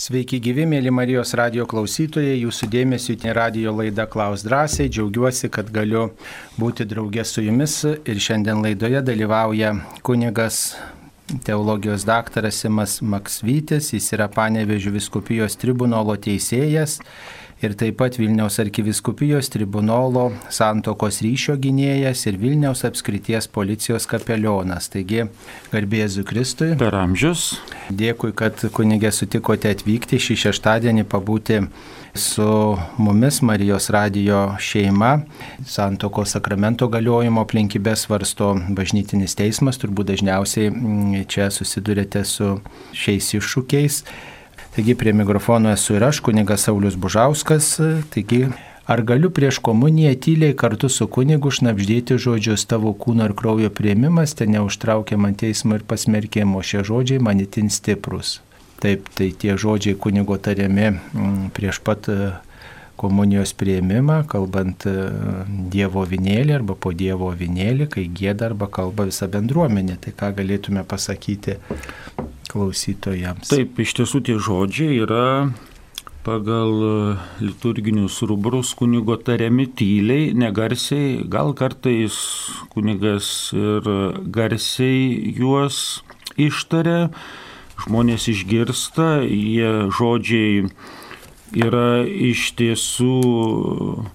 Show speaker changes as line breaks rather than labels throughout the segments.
Sveiki gyvi, mėly Marijos radio klausytojai, jūsų dėmesio į radio laidą Klaus drąsiai. Džiaugiuosi, kad galiu būti draugė su jumis. Ir šiandien laidoje dalyvauja kunigas teologijos daktaras Simas Maksvytis, jis yra Panevežių viskupijos tribunolo teisėjas ir taip pat Vilniaus arkiviskupijos tribunolo santokos ryšio gynėjas ir Vilniaus apskrities policijos kapelionas. Taigi, garbėzu Kristui.
Per amžius.
Dėkui, kad kunigė sutikote atvykti šį šeštadienį pabūti su mumis Marijos radio šeima. Santokos sakramento galiojimo aplinkybės svarsto bažnytinis teismas, turbūt dažniausiai mm, čia susidurėte su šiais iššūkiais. Taigi prie mikrofono esu ir aš, kunigas Saulis Bužauskas. Taigi, ar galiu prieš komuniją tyliai kartu su kunigu šnapždėti žodžius tavo kūno ir kraujo prieimimas, ten neužtraukia man teismo ir pasmerkimo, šie žodžiai man itin stiprus. Taip, tai tie žodžiai kunigo tariami mm, prieš pat e, komunijos prieimimą, kalbant e, Dievo vinėlį arba po Dievo vinėlį, kai gėda arba kalba visa bendruomenė. Tai ką galėtume pasakyti klausytojams.
Taip, iš tiesų tie žodžiai yra pagal e, liturginius rubrus kunigo tariami tyliai, negarsiai, gal kartais kunigas ir garsiai juos ištaria, žmonės išgirsta, jie žodžiai yra iš tiesų e,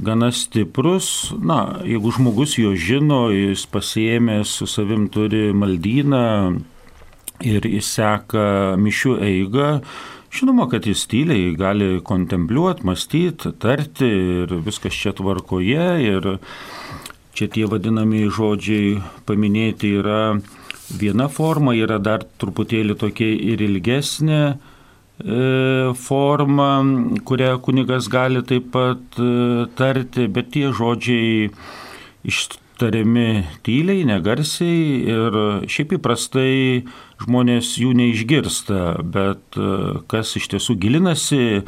gana stiprus. Na, jeigu žmogus jo žino, jis pasiemęs su savim turi maldyną, ir jis seka mišių eigą, žinoma, kad jis tyliai gali kontempliuoti, mąstyti, tarti ir viskas čia tvarkoje. Ir čia tie vadinami žodžiai paminėti yra viena forma, yra dar truputėlį tokia ir ilgesnė e, forma, kurią kunigas gali taip pat e, tarti, bet tie žodžiai iš tariami tyliai, negarsiai ir šiaip įprastai žmonės jų neišgirsta, bet e, kas iš tiesų gilinasi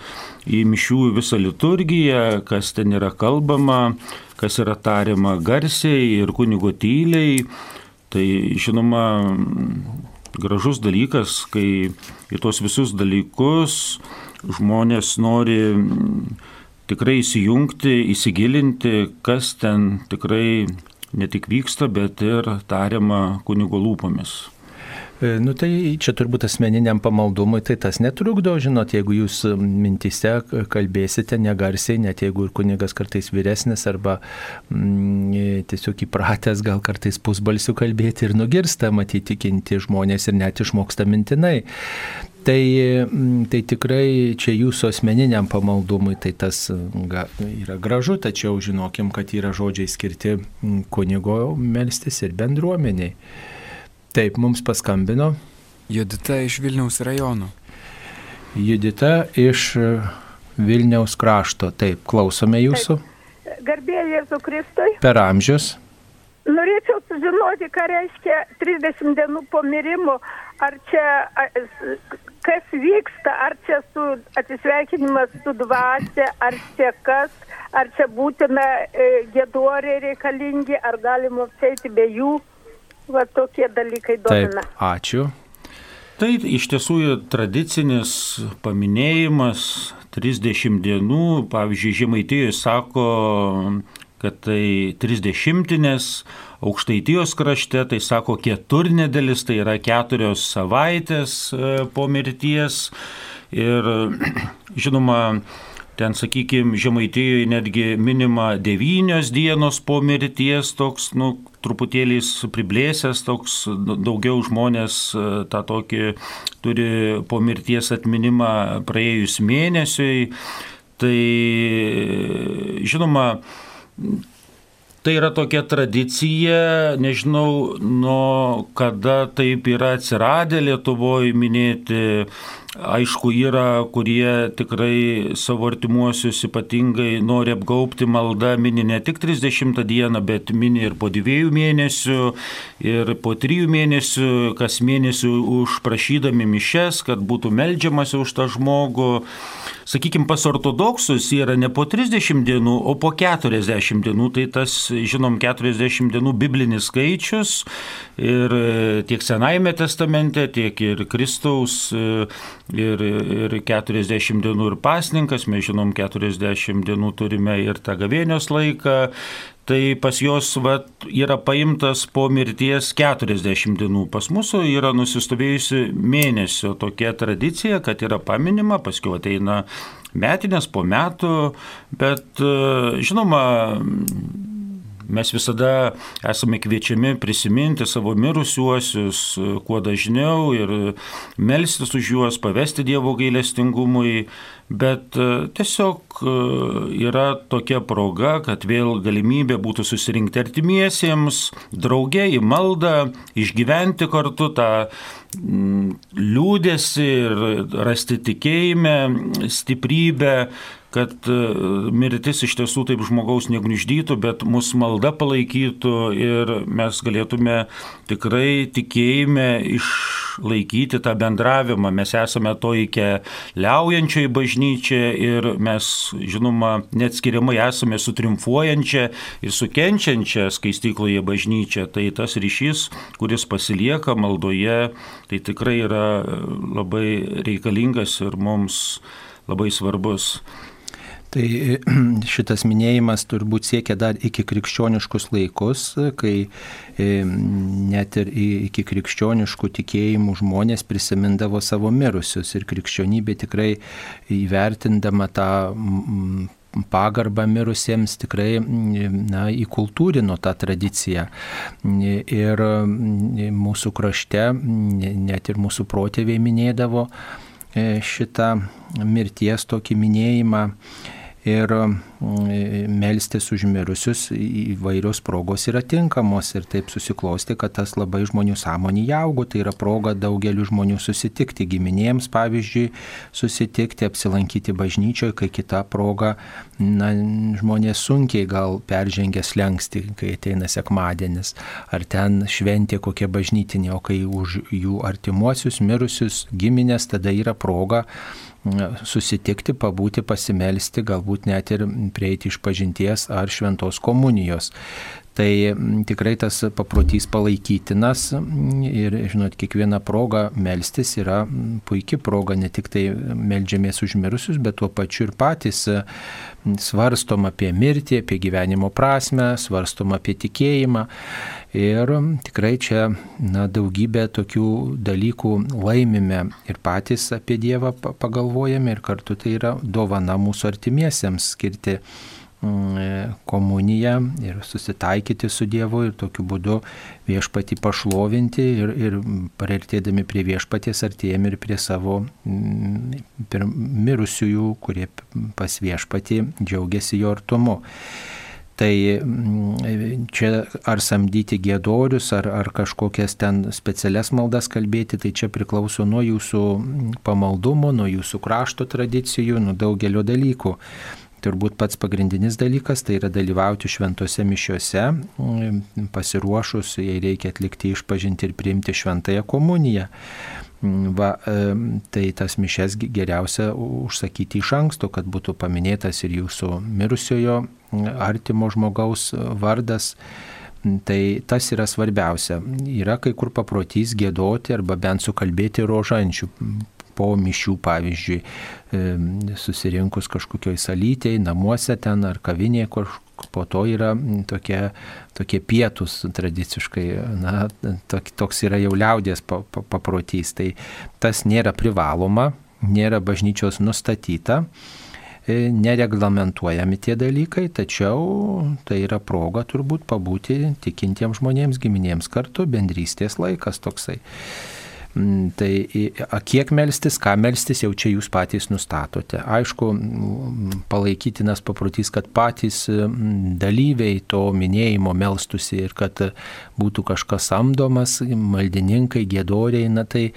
į mišių visą liturgiją, kas ten yra kalbama, kas yra tariama garsiai ir kunigo tyliai, tai žinoma gražus dalykas, kai į tos visus dalykus žmonės nori tikrai įsijungti, įsigilinti, kas ten tikrai ne tik vyksta, bet ir tariama kunigo lūpomis.
E, nu tai čia turbūt asmeniniam pamaldumui tai tas netrukdo, žinot, jeigu jūs mintise kalbėsite negarsiai, net jeigu ir kunigas kartais vyresnis arba mm, tiesiog įpratęs gal kartais pusbalsių kalbėti ir nugirsta, matyti tikinti žmonės ir net išmoksta mintinai. Tai, tai tikrai čia jūsų asmeniniam pamaldumui tai tas ga, yra gražu, tačiau žinokim, kad yra žodžiai skirti kunigo melstis ir bendruomeniai. Taip, mums paskambino.
Judita iš Vilniaus rajono.
Judita iš Vilniaus krašto. Taip, klausome jūsų.
Garbėjai Jėzų Kristui.
Per amžius.
Norėčiau sužinoti, ką reiškia 30 dienų po mirimo. Ar čia, kas vyksta, ar čia su atsisveikinimas su dvasia, ar čia kas, ar čia būtina e, gėduoriai reikalingi, ar galima apseiti be jų. Va tokie dalykai domina.
Taip, ačiū.
Tai iš tiesų tradicinis paminėjimas 30 dienų, pavyzdžiui, Žemaitijoje sako, kad tai 30-inės, aukštaitijos krašte tai sako keturnedėlis, tai yra keturios savaitės e, po mirties. Ir žinoma, Ten, sakykime, Žemaitijoje netgi minima devynios dienos po mirties, toks, nu, truputėlį priblėsęs, toks daugiau žmonės e, tą tokį turi po mirties atminimą praėjus mėnesiui. Tai, žinoma, Tai yra tokia tradicija, nežinau, nuo kada taip yra atsiradę Lietuvoje minėti Aišku, yra, kurie tikrai savo artimuosius ypatingai nori apgaupti maldą, mini ne tik 30 dieną, bet mini ir po dviejų mėnesių, ir po trijų mėnesių, kas mėnesių užprašydami mišes, kad būtų melžiamasi už tą žmogų. Sakykime, pas ortodoksus yra ne po 30 dienų, o po 40 dienų. Tai tas, žinom, 40 dienų biblinis skaičius ir tiek Senajame testamente, tiek ir Kristaus ir, ir 40 dienų ir pasninkas, mes žinom 40 dienų turime ir tą gavėnios laiką, tai pas jos vat, yra paimtas po mirties 40 dienų. Pas mūsų yra nusistovėjusi mėnesio tokia tradicija, kad yra paminima, paskui ateina metinės po metų, bet žinoma, Mes visada esame kviečiami prisiminti savo mirusiuosius kuo dažniau ir melstis už juos, pavesti Dievo gailestingumui, bet e, tiesiog e, yra tokia proga, kad vėl galimybė būtų susirinkti artimiesiems, drauge į maldą, išgyventi kartu tą liūdėsi ir rasti tikėjime stiprybę kad e, mirtis iš tiesų taip žmogaus negniždytų, bet mūsų malda palaikytų ir mes galėtume tikrai tikėjime išlaikyti tą bendravimą. Mes esame toje liaujančioje bažnyčioje ir mes, žinoma, neatskiriamai esame su triumfuojančia ir su kenčiančia skaistykloje bažnyčia. Tai tas ryšys, kuris pasilieka maldoje, tai tikrai yra labai reikalingas ir mums labai svarbus.
Tai šitas minėjimas turbūt siekia dar iki krikščioniškus laikus, kai e, net ir iki krikščioniškų tikėjimų žmonės prisimindavo savo mirusius ir krikščionybė tikrai įvertindama tą pagarbą mirusiems tikrai na, įkultūrino tą tradiciją. Ir mūsų krašte, net ir mūsų protėviai minėdavo e, šitą mirties tokį minėjimą ir mm, melstis už mirusius įvairios progos yra tinkamos ir taip susiklosti, kad tas labai žmonių sąmonį augo, tai yra proga daugeliu žmonių susitikti, giminėms pavyzdžiui, susitikti, apsilankyti bažnyčioje, kai kita proga na, žmonės sunkiai gal peržengia slengsti, kai ateina sekmadienis, ar ten šventė kokia bažnytinė, o kai už jų artimuosius mirusius giminės tada yra proga susitikti, pabūti, pasimelsti, galbūt net ir prieiti iš pažinties ar šventos komunijos. Tai tikrai tas paprotys palaikytinas ir, žinot, kiekviena proga melstis yra puikia proga, ne tik tai melžiamės užmirusius, bet tuo pačiu ir patys svarstom apie mirtį, apie gyvenimo prasme, svarstom apie tikėjimą. Ir tikrai čia na, daugybę tokių dalykų laimime ir patys apie Dievą pagalvojame ir kartu tai yra dovana mūsų artimiesiems skirti komuniją ir susitaikyti su Dievu ir tokiu būdu viešpatį pašlovinti ir, ir priartėdami prie viešpaties artėjami ir prie savo mm, mirusiųjų, kurie pas viešpatį džiaugiasi jo artumu. Tai mm, čia ar samdyti gėdorius, ar, ar kažkokias ten specialias maldas kalbėti, tai čia priklauso nuo jūsų pamaldumo, nuo jūsų krašto tradicijų, nuo daugelio dalykų. Turbūt pats pagrindinis dalykas tai yra dalyvauti šventose mišiuose, pasiruošus, jei reikia atlikti išpažinti ir priimti šventąją komuniją. Va, tai tas mišes geriausia užsakyti iš anksto, kad būtų paminėtas ir jūsų mirusiojo artimo žmogaus vardas. Tai tas yra svarbiausia. Yra kai kur paprotys gėdoti arba bent sukalbėti rožančių po mišių, pavyzdžiui, susirinkus kažkokioj salytėje, namuose ten ar kavinėje, po to yra tokie, tokie pietus tradiciškai, na, toks yra jau liaudės paprotys. Tai tas nėra privaloma, nėra bažnyčios nustatyta e, nereglamentuojami tie dalykai, tačiau tai yra proga turbūt pabūti tikintiems žmonėms, giminėms kartu, bendrystės laikas toksai. Mm, tai kiek melstis, ką melstis, jau čia jūs patys nustatote. Aišku, mm, palaikytinas paprotys, kad patys mm, dalyviai to minėjimo melstusi ir kad būtų kažkas samdomas, maldininkai, gėdoriai, na tai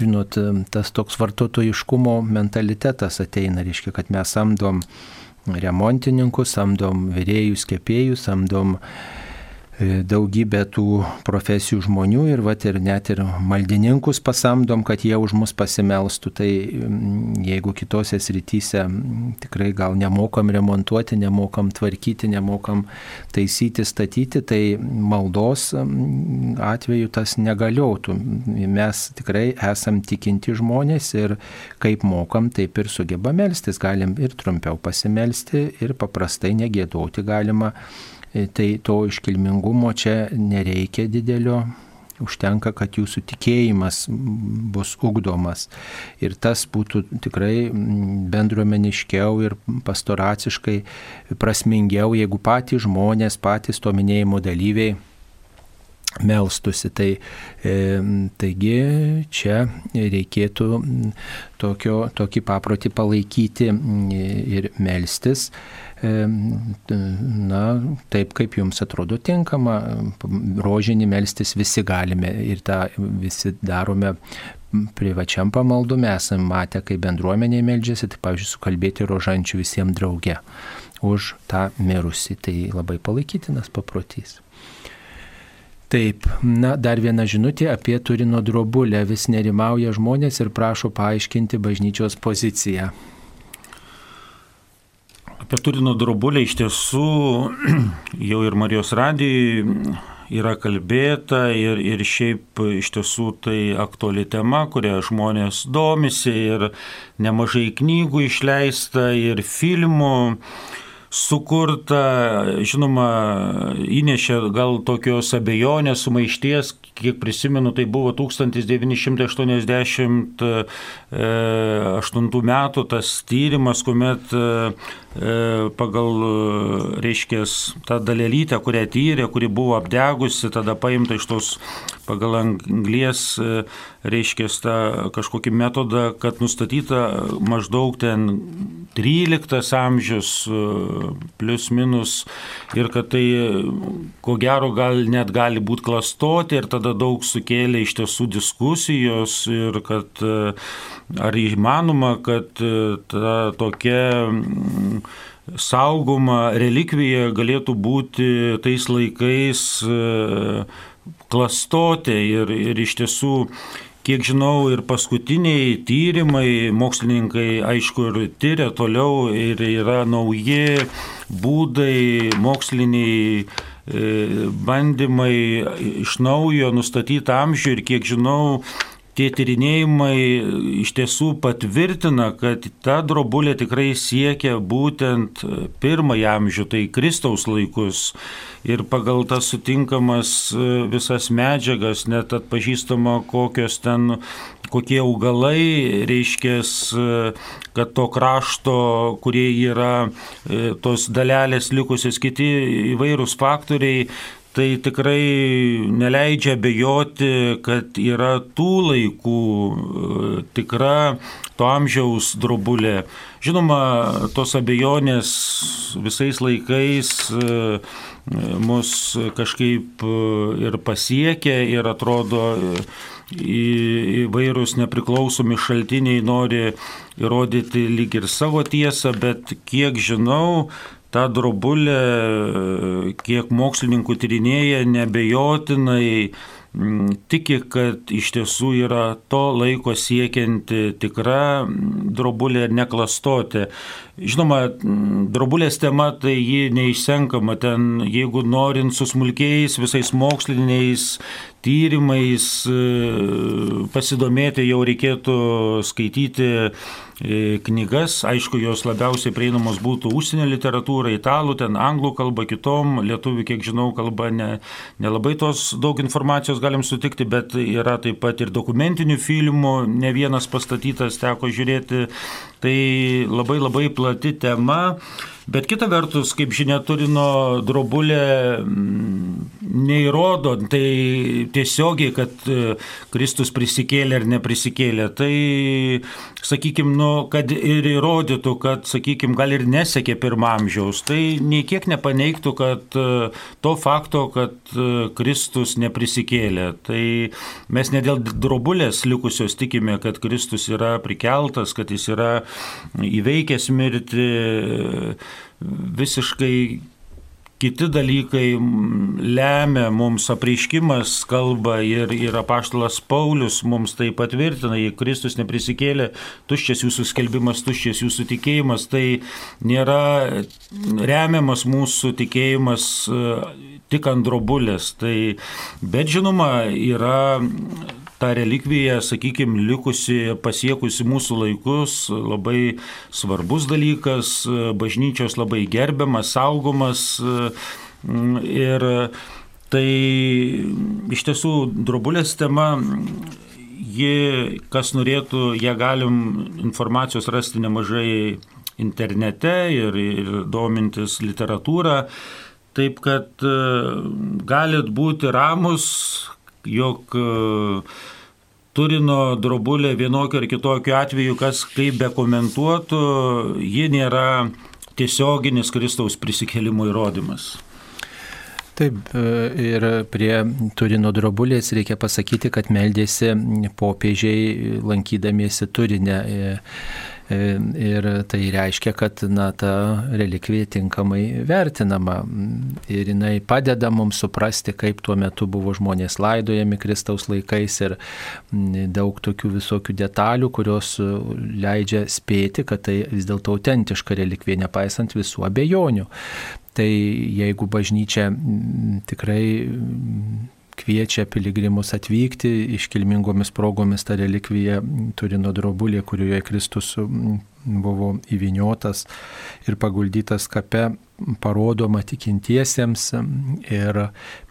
žinot, tas toks vartotojiškumo mentalitetas ateina, reiškia, kad mes samdom remontininkus, samdom vyrėjus, kepėjus, samdom E, daugybę tų profesijų žmonių ir, vat, ir net ir maldininkus pasamdom, kad jie už mus pasimelstų. Tai mm, jeigu kitose srityse mm, tikrai gal nemokam remontuoti, nemokam tvarkyti, nemokam taisyti, statyti, tai maldos mm, atveju tas negaliotų. Mes tikrai esam tikinti žmonės ir kaip mokam, taip ir sugebam melstis. Galim ir trumpiau pasimelsti ir paprastai negėdoti galima E, tai to iškilmingumo čia nereikia didelio, užtenka, kad jūsų tikėjimas bus ugdomas. Ir tas būtų tikrai bendruomeniškiau ir pastoraciškai prasmingiau, jeigu patys žmonės, patys to minėjimo dalyviai melstusi. Tai, e, taigi čia reikėtų tokio, tokį paprotį palaikyti ir melstis na, taip kaip jums atrodo tinkama, rožinį melstis visi galime ir tą visi darome privačiam pamaldume, esame matę, kai bendruomeniai meldžiasi, tai pavyzdžiui, sukalbėti rožančių visiems drauge už tą mirusį, tai labai palaikytinas paprotys. Taip, na, dar viena žinutė apie Turino drobulę. Vis nerimauja žmonės ir prašo paaiškinti bažnyčios poziciją.
Apie Turino drobulę iš tiesų jau ir Marijos radijai yra kalbėta ir, ir šiaip iš tiesų tai aktuali tema, kurią žmonės domisi ir nemažai knygų išleista ir filmų sukurta, žinoma, įnešė gal tokios abejonės, sumaišties, kiek prisimenu, tai buvo 1988 e, metų tas tyrimas, kuomet e, E, pagal, reiškia, tą dalelytę, kurią tyrė, kuri buvo apdegusi, tada paimta iš tos pagal anglies, reiškia, tą kažkokį metodą, kad nustatyta maždaug ten 13 amžius plus minus ir kad tai ko gero gal net gali būti klastoti ir tada daug sukėlė iš tiesų diskusijos ir kad ar įmanoma, kad ta tokia saugoma relikvija galėtų būti tais laikais e, klastotė ir, ir iš tiesų kiek žinau, ir paskutiniai tyrimai, mokslininkai aišku ir tyria toliau ir yra nauji būdai, moksliniai e, bandymai iš naujo nustatyti amžių ir kiek žinau, tie tyrinėjimai iš tiesų patvirtina, kad ta drobulė tikrai siekia būtent pirmąjį amžių, tai Kristaus laikus. Ir pagal tas sutinkamas visas medžiagas, net atpažįstama, kokios ten, kokie augalai, reiškia, kad to krašto, kurie yra tos dalelės likusios, kiti įvairūs faktoriai, tai tikrai neleidžia bejoti, kad yra tų laikų e, tikra to amžiaus drobulė. Žinoma, tos abejonės visais laikais e, mus kažkaip e, ir pasiekia ir atrodo įvairūs nepriklausomi šaltiniai nori įrodyti lyg ir savo tiesą, bet kiek žinau, ta drobulė, kiek mokslininkų tyrinėja, nebejotinai mm, tiki, kad iš tiesų yra to laiko siekianti tikra drobulė ir neklastoti. Žinoma, drobulės tema tai ji neišsenkama, ten jeigu norint su smulkiais visais moksliniais tyrimais e, pasidomėti, jau reikėtų skaityti E, knygas, aišku, jos labiausiai prieinamos būtų užsienio literatūra, italų, ten anglų kalba, kitom, lietuvių, kiek žinau, kalba ne, nelabai tos daug informacijos galim sutikti, bet yra taip pat ir dokumentinių filmų, ne vienas pastatytas teko žiūrėti, tai labai labai plati tema. Bet kita vertus, kaip žinia, Turino drobulė mm, neįrodo tai tiesiogiai, kad e, Kristus prisikėlė ar neprisikėlė. Tai, sakykime, nu, kad ir įrodytų, kad, sakykime, gal ir nesekė pirmamžiaus, tai nei kiek nepaneigtų, kad e, to fakto, kad e, Kristus neprisikėlė. Tai mes ne dėl drobulės likusios tikime, kad Kristus yra prikeltas, kad jis yra įveikęs mirti visiškai kiti dalykai lemia mums apreiškimas kalba ir, ir apaštalas Paulius mums tai patvirtina, jei Kristus neprisikėlė, tuščias jūsų skelbimas, tuščias jūsų tikėjimas, tai nėra remiamas mūsų tikėjimas tik ant drobulės. Tai, bet žinoma, yra ta relikvija, sakykime, likusi, pasiekusi mūsų laikus, labai svarbus dalykas, bažnyčios labai gerbiamas, saugomas. Ir tai iš tiesų drobulės tema, ji, kas norėtų, ją galim informacijos rasti nemažai internete ir, ir domintis literatūrą. Taip kad galit būti ramus, jog Turino drobulė vienokiu ar kitokiu atveju, kas kaip be komentuotų, ji nėra tiesioginis Kristaus prisikėlimo įrodymas.
Taip, ir prie Turino drobulės reikia pasakyti, kad meldėsi popiežiai lankydamiesi Turinę. E, ir tai reiškia, kad na, ta relikvija tinkamai vertinama. Ir jinai padeda mums suprasti, kaip tuo metu buvo žmonės laidojami Kristaus laikais ir daug tokių visokių detalių, kurios leidžia spėti, kad tai vis dėlto autentiška relikvija, nepaisant visų abejonių. Tai jeigu bažnyčia tikrai kviečia piligrimus atvykti iškilmingomis progomis tą relikviją Turino drobulė, kurioje Kristus buvo įviniotas ir paguldytas kape parodoma tikintiesiems ir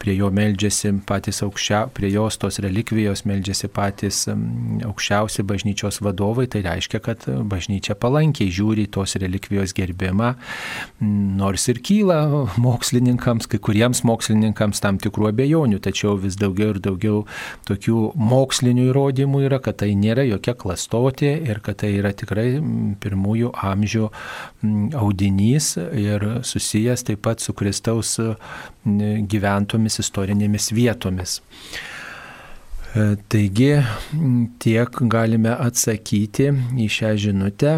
prie jo meldžiasi patys aukščiausi, prie jos tos relikvijos meldžiasi patys aukščiausi bažnyčios vadovai, tai reiškia, kad bažnyčia palankiai žiūri tos relikvijos gerbimą, nors ir kyla mokslininkams, kai kuriems mokslininkams tam tikrų abejonių, tačiau vis daugiau ir daugiau tokių mokslinių įrodymų yra, kad tai nėra jokia klastotė ir kad tai yra tikrai pirmųjų amžių audinys ir susijęs taip pat su Kristaus gyventomis istorinėmis vietomis. E, taigi tiek galime atsakyti į šią žinutę,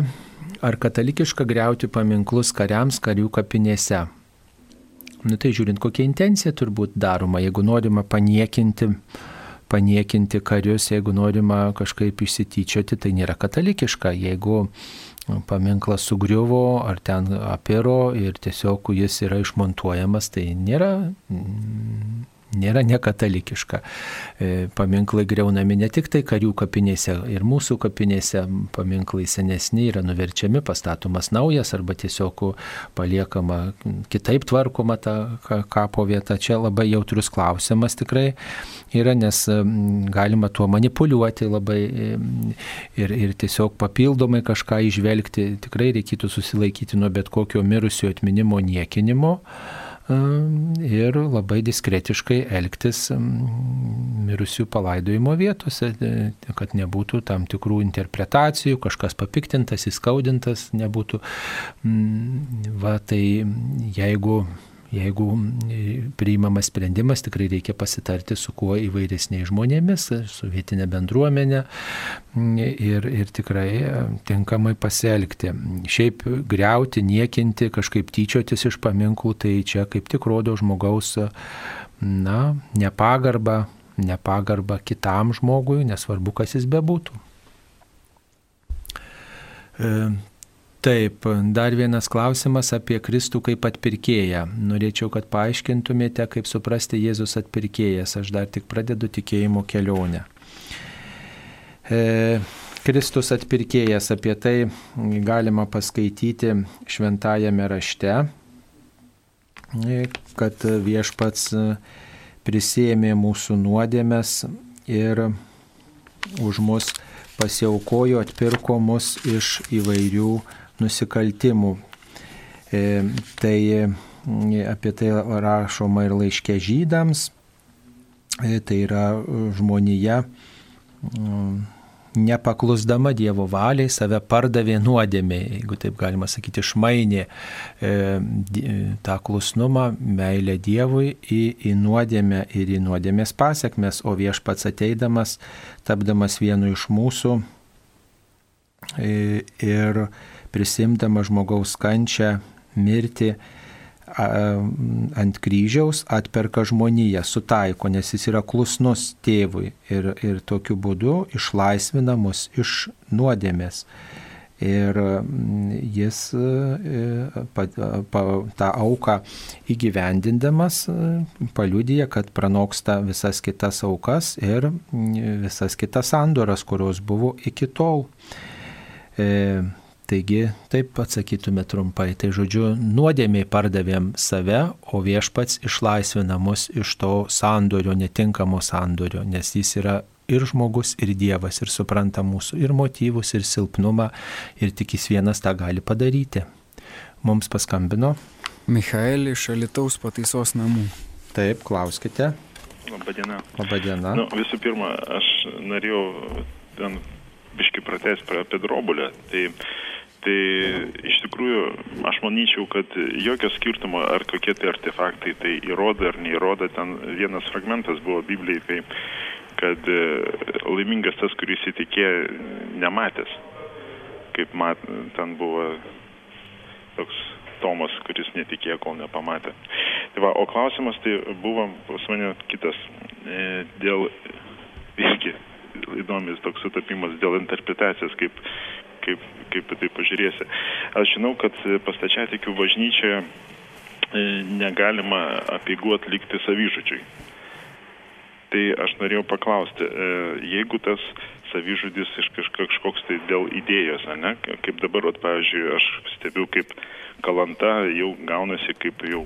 ar katalikiška greuti paminklus kariams karių kapinėse. Nu tai žiūrint, kokia intencija turbūt daroma, jeigu norima paniekinti paniekinti karius, jeigu norima kažkaip išsityčioti, tai nėra katalikiška. Jeigu paminklas sugriuvo ar ten apiro ir tiesiog jis yra išmontuojamas, tai nėra nėra nekatalikiška. E, paminklai greunami ne tik tai karių kapinėse, ir mūsų kapinėse paminklai senesni yra nuverčiami, pastatomas naujas arba tiesiog paliekama kitaip tvarkoma ta kapo vieta. Čia labai jautrus klausimas tikrai yra, nes galima tuo manipuliuoti labai ir, ir tiesiog papildomai kažką išvelgti. Tikrai reikėtų susilaikyti nuo bet kokio mirusio atminimo niekinimo ir labai diskretiškai elgtis mirusių palaidojimo vietose, e, kad nebūtų tam tikrų interpretacijų, kažkas papiktintas, įskaudintas nebūtų. Va tai jeigu jeigu priimamas sprendimas, tikrai reikia pasitarti su kuo įvairesniais žmonėmis, su vietinė bendruomenė ir, ir tikrai tinkamai pasielgti. Šiaip greuti, niekinti, kažkaip tyčiotis iš paminklų, tai čia kaip tik rodo žmogaus, na, nepagarbą, nepagarbą kitam žmogui, nesvarbu, kas jis bebūtų. Taip, dar vienas klausimas apie Kristų kaip atpirkėją. Norėčiau, kad paaiškintumėte, kaip suprasti Jėzus atpirkėjas. Aš dar tik pradedu tikėjimo kelionę. E, Kristus atpirkėjas, apie tai galima paskaityti šventajame rašte, e, kad viešpats prisėmė mūsų nuodėmės ir už mus pasiaukojo, atpirko mus iš įvairių nusikaltimų. E, tai apie tai rašoma ir laiškė žydams, e, tai yra žmonija nepaklusdama Dievo valiai save pardavė nuodėmė, jeigu taip galima sakyti, išmainė e, tą klusnumą, meilę Dievui į, į nuodėmę ir į nuodėmės pasiekmes, o viešpats ateidamas, tapdamas vienu iš mūsų e, ir prisimdama žmogaus kančią, mirtį, ant kryžiaus atperka žmoniją, sutaiko, nes jis yra klusnus tėvui ir, ir tokiu būdu išlaisvina mus iš nuodėmės. Ir jis pa, pa, tą auką įgyvendindamas paliudyja, kad pranoksta visas kitas aukas ir visas kitas sandoras, kurios buvo iki tol. E, Taigi, taip atsakytume trumpai. Tai žodžiu, nuodėmiai pardavėm save, o viešpats išlaisvina mus iš to sandorio, netinkamo sandorio, nes jis yra ir žmogus, ir Dievas, ir supranta mūsų ir motyvus, ir silpnumą, ir tik jis vienas tą gali padaryti. Mums paskambino.
Michaelį iš Alitaus pataisos namų.
Taip, klauskite.
Labadiena.
Labadiena.
Nu, visų pirma, aš norėjau ten biški pratesti apie drobulę. Tai Tai iš tikrųjų aš manyčiau, kad jokio skirtumo, ar kokie tai artefaktai tai įrodo ar neįrodo, ten vienas fragmentas buvo Biblijai, tai kad e, laimingas tas, kuris įtikėjo nematęs, kaip mat, ten buvo toks Tomas, kuris netikėjo, kol nepamatė. Tai va, o klausimas tai buvo pas mane kitas. E, dėl, irgi įdomis toks sutapimas dėl interpretacijos, kaip, kaip, kaip tai pažiūrėsi. Aš žinau, kad pastačiatikių bažnyčioje e, negalima apigų atlikti savyžudžiui. Tai aš norėjau paklausti, e, jeigu tas savyžudis iš kažkoks tai dėl idėjos, ne, kaip dabar, at, pavyzdžiui, aš stebiu, kaip kalanta jau gaunasi kaip, jau,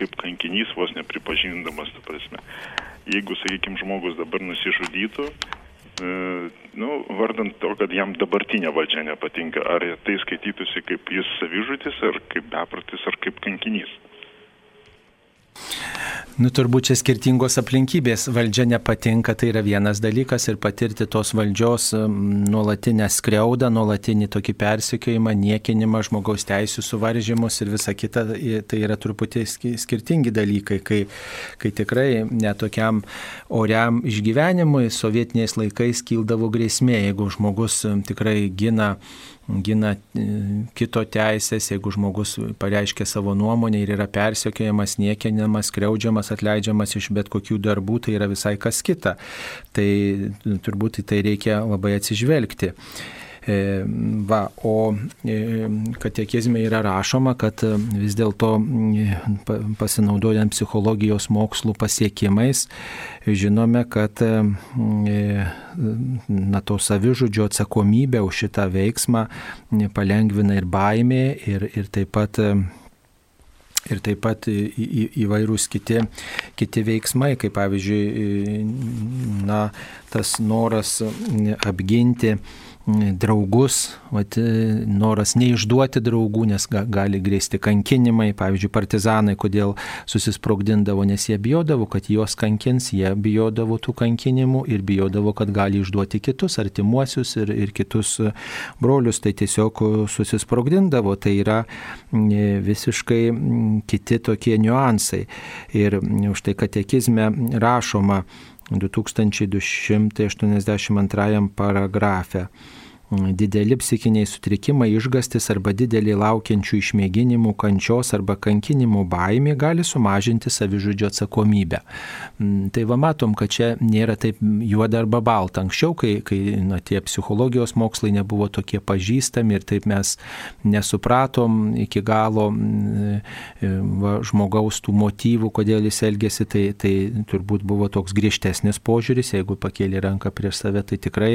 kaip kankinys vos nepripažindamas, tu prasme. Jeigu, sakykime, žmogus dabar nusižudytų, E, nu, vardant to, kad jam dabartinė valdžia nepatinka, ar tai skaitytųsi kaip jis savižudis, ar kaip bepratis, ar kaip kankinys.
Nu, turbūt čia skirtingos aplinkybės. Valdžia nepatinka, tai yra vienas dalykas ir patirti tos valdžios nuolatinę skriaudą, nuolatinį tokį persikiojimą, niekinimą, žmogaus teisų suvaržymus ir visa kita, tai yra truputį skirtingi dalykai, kai, kai tikrai netokiam oriam išgyvenimui sovietiniais laikais kildavo grėsmė, jeigu žmogus tikrai gina gina e, kito teisės, jeigu žmogus pareiškia savo nuomonę ir yra persiekiojamas, niekiniamas, kreudžiamas, atleidžiamas iš bet kokių darbų, tai yra visai kas kita. Tai turbūt į tai reikia labai atsižvelgti. E, va, o e, katekizme yra rašoma, kad e, vis dėlto pasinaudojant psichologijos mokslų pasiekimais, žinome, kad na, to savižudžio atsakomybę už šitą veiksmą palengvina ir baimė, ir, ir taip pat ir taip pat į, į, įvairūs kiti, kiti veiksmai, kaip pavyzdžiui, na, tas noras apginti draugus, vat, noras neišduoti draugų, nes gali grėsti kankinimai, pavyzdžiui, partizanai, kodėl susisprogdindavo, nes jie bijodavo, kad juos kankins, jie bijodavo tų kankinimų ir bijodavo, kad gali išduoti kitus artimuosius ir, ir kitus brolius, tai tiesiog susisprogdindavo, tai yra visiškai kiti tokie niuansai. Ir už tai katekizme rašoma 2282 paragrafe dideli psichiniai sutrikimai, išgastis arba didelį laukiančių išmėginimų, kančios arba kankinimų baimė gali sumažinti savižudžio atsakomybę. Mm, tai va matom, kad čia nėra taip juoda arba balta. Anksčiau, kai, kai na, tie psichologijos mokslai nebuvo tokie pažįstami ir taip mes nesupratom iki galo mm, va, žmogaus tų motyvų, kodėl jis elgesi, tai, tai turbūt buvo toks griežtesnis požiūris, jeigu pakėlė ranką prieš save, tai tikrai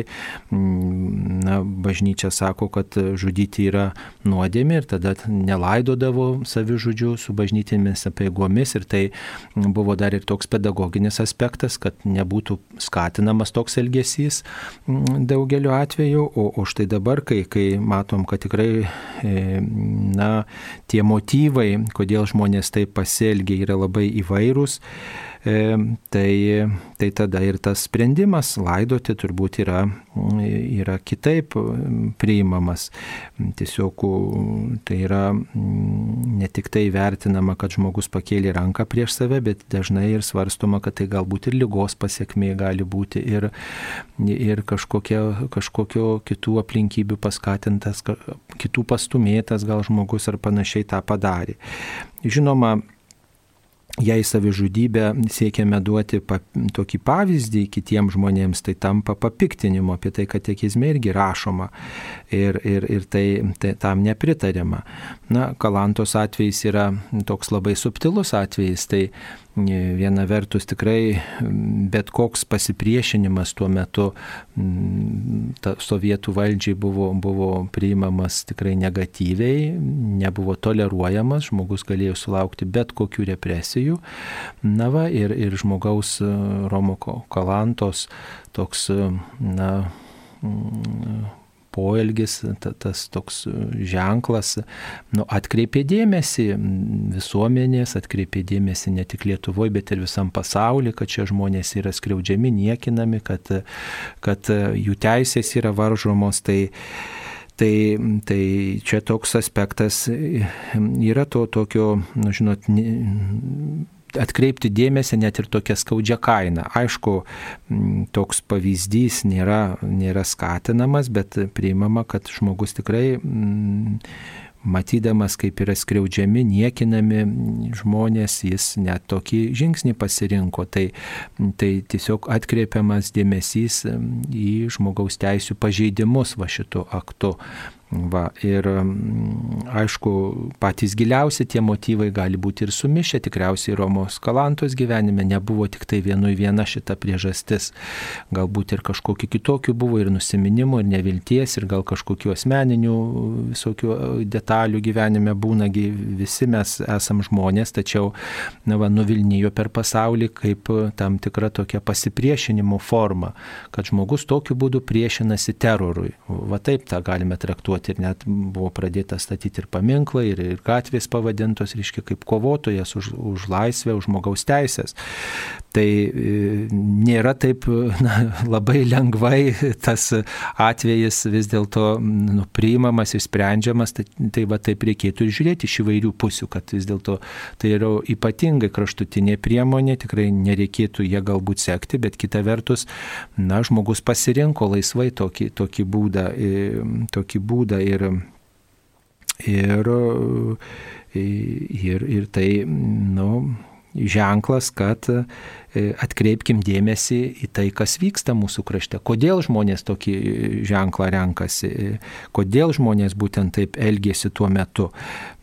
mm, na, bažnyčia sako, kad žudyti yra nuodėmė ir tada nelaidodavo savižudžių su bažnytėmis apiegomis ir tai buvo dar ir toks pedagoginis aspektas, kad nebūtų skatinamas toks elgesys daugeliu atveju, o, o štai dabar, kai, kai matom, kad tikrai e, na, tie motyvai, kodėl žmonės taip pasielgia, yra labai įvairūs, tai, tai tada ir tas sprendimas laidoti turbūt yra, yra kitaip priimamas. Tiesiog tai yra ne tik tai vertinama, kad žmogus pakėlė ranką prieš save, bet dažnai ir svarstoma, kad tai galbūt ir lygos pasiekmė gali būti ir, ir kažkokia, kažkokio kitų aplinkybių paskatintas kitų pastumėtas gal žmogus ar panašiai tą padarė. Žinoma, jei savižudybę siekiame duoti pa, tokį pavyzdį kitiems žmonėms, tai tampa papiktinimu apie tai, kad tekizme irgi rašoma ir, ir, ir tai, tai tam nepritariama. Na, Kalantos atvejs yra toks labai subtilus atvejis, tai Viena vertus tikrai bet koks pasipriešinimas tuo metu sovietų valdžiai buvo, buvo priimamas tikrai negatyviai, nebuvo toleruojamas, žmogus galėjo sulaukti bet kokių represijų. Na va, ir, ir žmogaus Romo Kalantos toks, na, poelgis, tas toks ženklas, nu, atkreipė dėmesį visuomenės, atkreipė dėmesį ne tik Lietuvoje, bet ir visam pasauliu, kad čia žmonės yra skriaudžiami, niekinami, kad, kad jų teisės yra varžomos. Tai, Tai, tai čia toks aspektas yra to tokio, nu, žinot, atkreipti dėmesį net ir tokia skaudžia kaina. Aišku, toks pavyzdys nėra, nėra skatinamas, bet priimama, kad žmogus tikrai matydamas, kaip yra skriaudžiami, niekinami žmonės, jis net tokį žingsnį pasirinko. Tai, tai tiesiog atkreipiamas dėmesys į žmogaus teisų pažeidimus va šitu aktu. Va, ir mm, aišku, patys giliausi tie motyvai gali būti ir sumišę, tikriausiai Romos Kalantos gyvenime nebuvo tik tai vienui viena šita priežastis. Galbūt ir kažkokiu kitokiu buvo ir nusiminimų, ir nevilties, ir gal kažkokiu asmeniniu visokių e, detalių gyvenime būnagi, visi mes esam žmonės, tačiau na, va, nuvilnijo per pasaulį kaip tam tikra tokia pasipriešinimo forma, kad žmogus tokiu būdu priešinasi terorui. Va taip tą galime traktuoti kovoti ir net buvo pradėta statyti ir paminklai, ir, ir gatvės pavadintos, reiškia, kaip kovotojas už, už laisvę, už žmogaus teisės. Tai e, nėra taip na, labai lengvai tas atvejis vis dėlto nu, priimamas ir sprendžiamas, tai, tai va taip reikėtų ir žiūrėti iš įvairių pusių, kad vis dėlto tai yra ypatingai kraštutinė priemonė, tikrai nereikėtų ją galbūt sekti, bet kita vertus, na, žmogus pasirinko laisvai tokį, tokį būdą, e, tokį būdą ir, ir, ir, ir tai, nu, ženklas, kad E, atkreipkim dėmesį į tai, kas vyksta mūsų krašte. Kodėl žmonės tokį ženklą renkasi, e, kodėl žmonės būtent taip elgėsi tuo metu.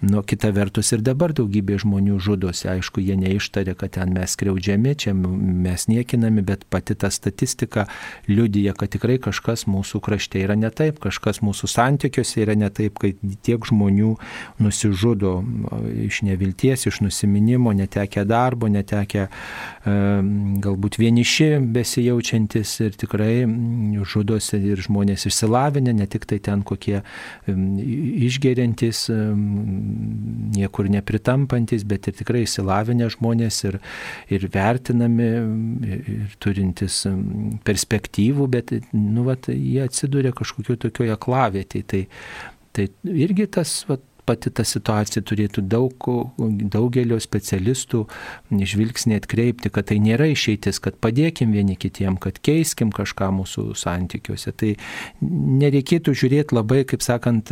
Nu, kita vertus ir dabar daugybė žmonių žudosi, aišku, jie neištarė, kad ten mes skriaudžiami, čia mes niekinami, bet pati ta statistika liudyja, kad tikrai kažkas mūsų krašte yra ne taip, kažkas mūsų santykiuose yra ne taip, kai tiek žmonių nusižudo iš nevilties, iš nusiminimo, netekę darbo, netekę e, galbūt vieniši besijaučiantis ir tikrai žudosi ir žmonės išsilavinę, ne tik tai ten kokie išgeriantis, niekur nepritampantis, bet ir tikrai išsilavinę žmonės ir, ir vertinami, ir turintis perspektyvų, bet nu, vat, jie atsiduria kažkokio tokioje klavietėje. Tai, tai irgi tas vat, pati ta situacija turėtų daug, daugelio specialistų žvilgsnį atkreipti, kad tai nėra išeitis, kad padėkim vieni kitiem, kad keiskim kažką mūsų santykiuose. Tai nereikėtų žiūrėti labai, kaip sakant,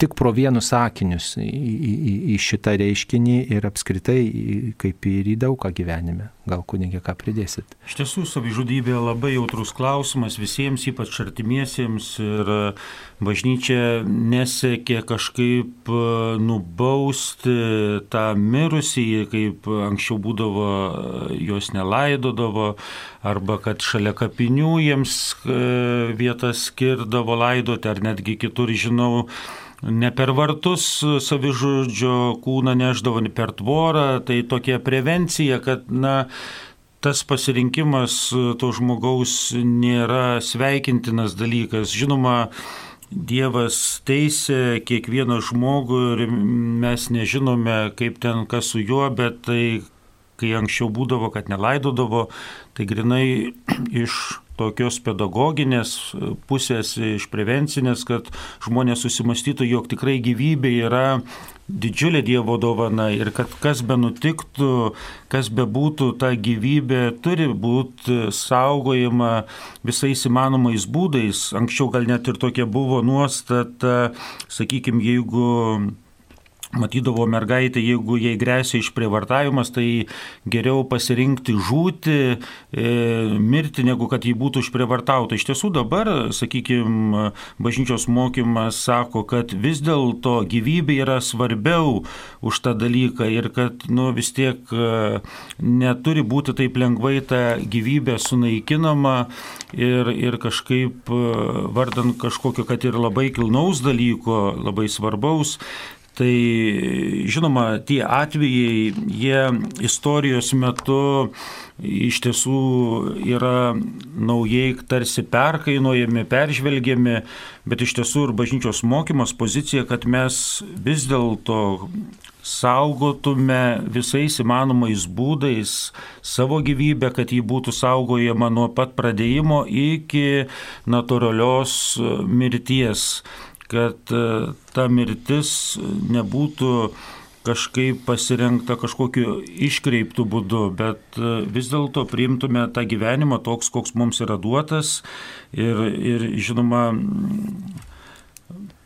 tik pro vienus sakinius į, į, į šitą reiškinį ir apskritai kaip ir į daugą gyvenime. Gal kunigė ką pridėsit?
Iš tiesų, savižudybė labai jautrus klausimas visiems, ypač artimiesiems ir bažnyčia nesiekė kažkaip e, nubausti tą mirusį, kaip anksčiau būdavo, e, jos nelaidodavo, arba kad šalia kapinių jiems e, vietas skirdavo laidoti, ar netgi kitur žinau, ne per vartus savižudžio kūną neždavo, ne per tvorą, tai tokia prevencija, kad, na, tas pasirinkimas to žmogaus nėra sveikintinas dalykas. Žinoma, Dievas teisė kiekvieną žmogų ir mes nežinome, kaip ten kas su juo, bet tai, kai anksčiau būdavo, kad nelaidodavo, tai grinai iš tokios pedagoginės pusės, iš prevencinės, kad žmonės susimastytų, jog tikrai gyvybė yra didžiulė Dievo dovana ir kad kas be nutiktų, kas be būtų, ta gyvybė turi būti saugojama visais įmanomais būdais. Anksčiau gal net ir tokia buvo nuostata, sakykime, jeigu matydavo mergaitę, jeigu jai grėsia išprievartavimas, tai geriau pasirinkti žūti, e, mirti, negu kad jį būtų išprievartauta. Iš tiesų dabar, sakykime, bažnyčios mokymas sako, kad vis dėlto gyvybė yra svarbiau už tą dalyką ir kad nu, vis tiek e, neturi būti taip lengvai ta gyvybė sunaikinama ir, ir kažkaip e, vardant kažkokio, kad ir labai kilnaus dalyko, labai svarbaus, Tai žinoma, tie atvejai, jie istorijos metu iš tiesų yra naujai tarsi perkainuojami, peržvelgiami, bet iš tiesų ir bažnyčios mokymos pozicija, kad mes vis dėlto saugotume visais įmanomais būdais savo gyvybę, kad ji būtų saugojama nuo pat pradėjimo iki natūralios mirties kad e, ta mirtis nebūtų kažkaip pasirinkta kažkokiu iškreiptų būdu, bet e, vis dėlto priimtume tą gyvenimą toks, koks mums yra duotas. Ir, ir žinoma,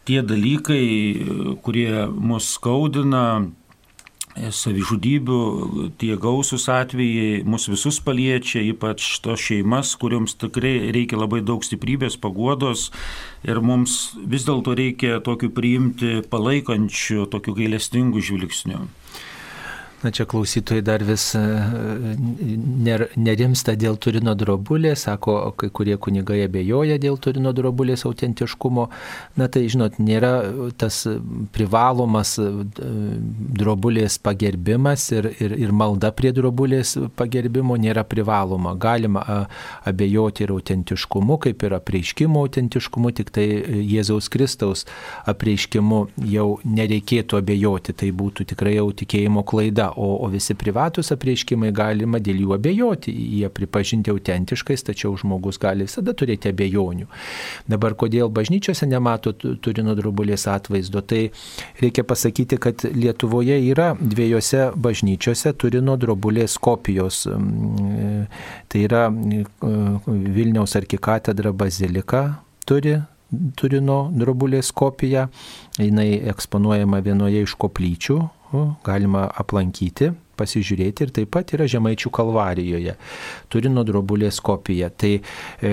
tie dalykai, kurie mus skaudina, savižudybių, tie gausus atvejai mus visus paliečia, ypač tos šeimas, kuriuoms tikrai reikia labai daug stiprybės, paguodos ir mums vis dėlto reikia tokių priimti palaikančių, tokių gailestingų žvilgsnių.
Na čia klausytojai dar vis e, nerimsta dėl Turino drobulės, sako, kai kurie kunigai abejoja dėl Turino drobulės autentiškumo. Na tai, žinot, nėra tas privalomas e, drobulės pagerbimas ir, ir, ir malda prie drobulės pagerbimo nėra privaloma. Galima abejoti ir autentiškumu, kaip ir apreiškimo autentiškumu, tik tai Jėzaus Kristaus apreiškimu jau nereikėtų abejoti, tai būtų tikrai jau tikėjimo klaida o, o visi privatus apreiškimai galima dėl jų abejoti, jie pripažinti autentiškais, tačiau žmogus gali visada turėti abejonių. Dabar kodėl bažnyčiose nemato Turino drobulės atvaizdo, tai reikia pasakyti, kad Lietuvoje yra dviejose bažnyčiose Turino drobulės kopijos. Mm, tai yra mm, Vilniaus arkikatedra bazilika turi Turino drobulės kopiją, jinai eksponuojama vienoje iš koplyčių galima aplankyti, pasižiūrėti ir taip pat yra Žemaičių kalvarijoje. Turino drobulės kopija. Tai e,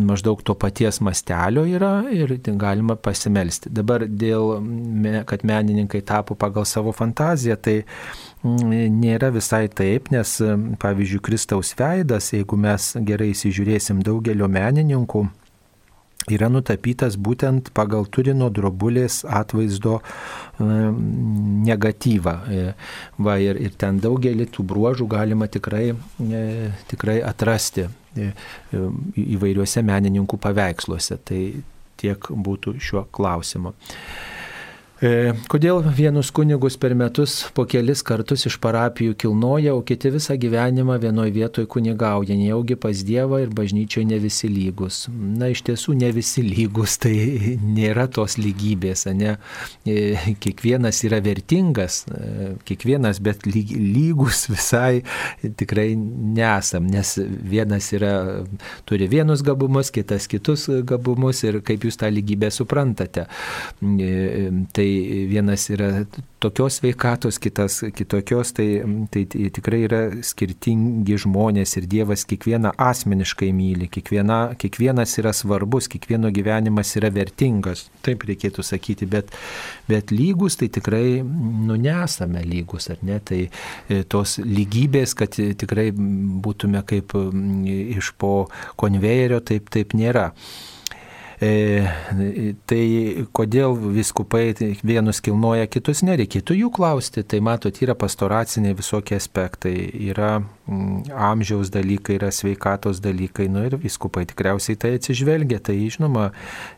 maždaug to paties mastelio yra ir galima pasimelsti. Dabar dėl, kad menininkai tapo pagal savo fantaziją, tai nėra visai taip, nes pavyzdžiui, Kristaus veidas, jeigu mes gerai įsižiūrėsim daugelio menininkų, yra nutapytas būtent pagal Turino drobulės atvaizdo e, negatyvą. E, va, ir, ir ten daugelį tų bruožų galima tikrai, e, tikrai atrasti įvairiuose menininkų paveiksluose. Tai tiek būtų šiuo klausimu. E, kodėl vienus kunigus per metus po kelis kartus iš parapijų kilnoja, o kiti visą gyvenimą vienoje vietoje kunigauja, nejaugi pas Dievą ir bažnyčioje ne visi lygus. Na, iš tiesų ne visi lygus, tai nėra tos lygybės, ne? E, kiekvienas yra vertingas, e, kiekvienas, bet lygus visai tikrai nesam, nes vienas yra, turi vienus gabumus, kitas kitus gabumus ir kaip jūs tą lygybę suprantate. Tai vienas yra tokios veikatos, kitas kitokios, tai, tai tikrai yra skirtingi žmonės ir Dievas kiekvieną asmeniškai myli, kiekviena, kiekvienas yra svarbus, kiekvieno gyvenimas yra vertingas, taip reikėtų sakyti, bet, bet lygus tai tikrai, nu, nesame lygus, ar ne, tai e, tos lygybės, kad tikrai būtume kaip iš po konvejerio, taip, taip nėra. E, tai kodėl viskupai vienus kilnoja, kitus nereikėtų jų klausti. Tai matot, yra pastoraciniai visokie aspektai, yra amžiaus dalykai, yra sveikatos dalykai, nu ir viskupai tikriausiai tai atsižvelgia. Tai žinoma,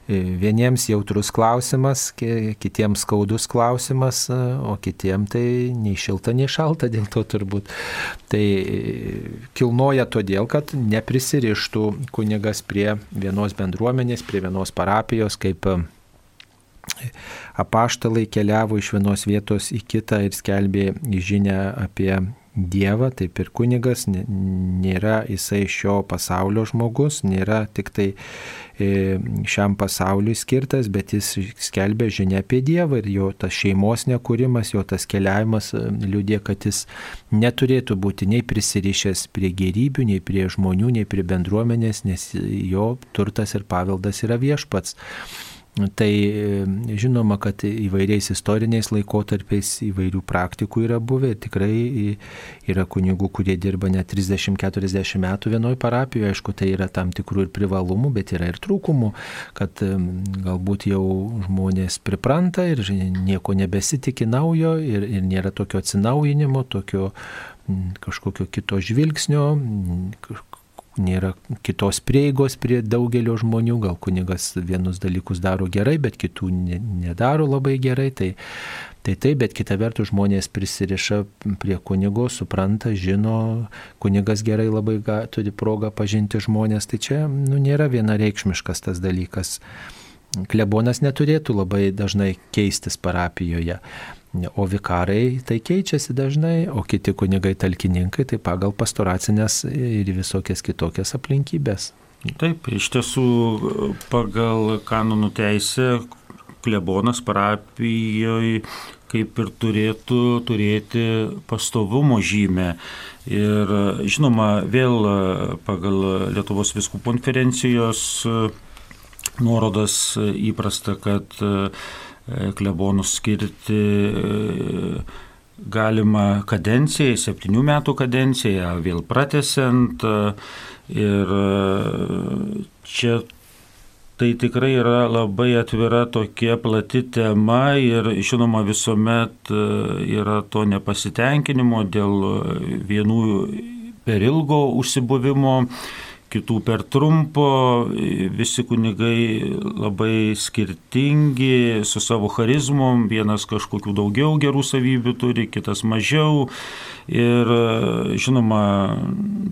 e, vieniems jautrus klausimas, kitiems skaudus klausimas, o kitiems tai nei šilta, nei šalta dėl to turbūt. Tai e, kilnoja todėl, kad neprisirištų kunigas prie vienos bendruomenės, prie vienos parapijos, kaip e, apaštalai keliavo iš vienos vietos į kitą ir skelbė žinę apie Dievą, taip ir kunigas nėra jisai šio pasaulio žmogus, nėra tik tai e, šiam pasauliui skirtas, bet jis skelbia žinia apie Dievą ir jo tas šeimos nekūrimas, jo tas keliavimas e, liūdė, kad jis neturėtų būti nei prisirišęs prie gerybių, nei prie žmonių, nei prie bendruomenės, nes jo turtas ir paveldas yra viešpats. Tai žinoma, kad įvairiais istoriniais laikotarpiais įvairių praktikų yra buvę ir tikrai yra kunigų, kurie dirba net 30-40 metų vienoje parapijoje. Aišku, tai yra tam tikrų ir privalumų, bet yra ir trūkumų, kad galbūt jau žmonės pripranta ir nieko nebesitikė naujo ir, ir nėra tokio atsinaujinimo, tokio kažkokio kito žvilgsnio, nėra kitos prieigos prie daugelio žmonių, gal kunigas vienus dalykus daro gerai, bet kitų nedaro labai gerai, tai, tai taip, bet kita vertus žmonės prisiriša prie kunigo, supranta, žino, kunigas gerai labai ga, turi progą pažinti žmonės, tai čia nu, nėra vienareikšmiškas tas dalykas. Klebonas neturėtų labai dažnai keistis parapijoje. O vikarai tai keičiasi dažnai, o kiti kunigai talkininkai tai pagal pastoracinės ir visokias kitokias aplinkybės.
Taip, iš tiesų pagal kanonų teisę klebonas parapijoje kaip ir turėtų turėti pastovumo žymę. Ir žinoma, vėl pagal Lietuvos viskų konferencijos nuorodas įprasta, kad klebonus skirti e, galima kadencijai, septynių metų kadencijai, vėl pratesiant. E, ir čia tai tikrai yra labai atvira tokia plati tema ir žinoma visuomet yra to nepasitenkinimo dėl vienų per ilgo užsibuvimo kitų per trumpo, visi kunigai labai skirtingi, su savo charizmom, vienas kažkokių daugiau gerų savybių turi, kitas mažiau. Ir žinoma,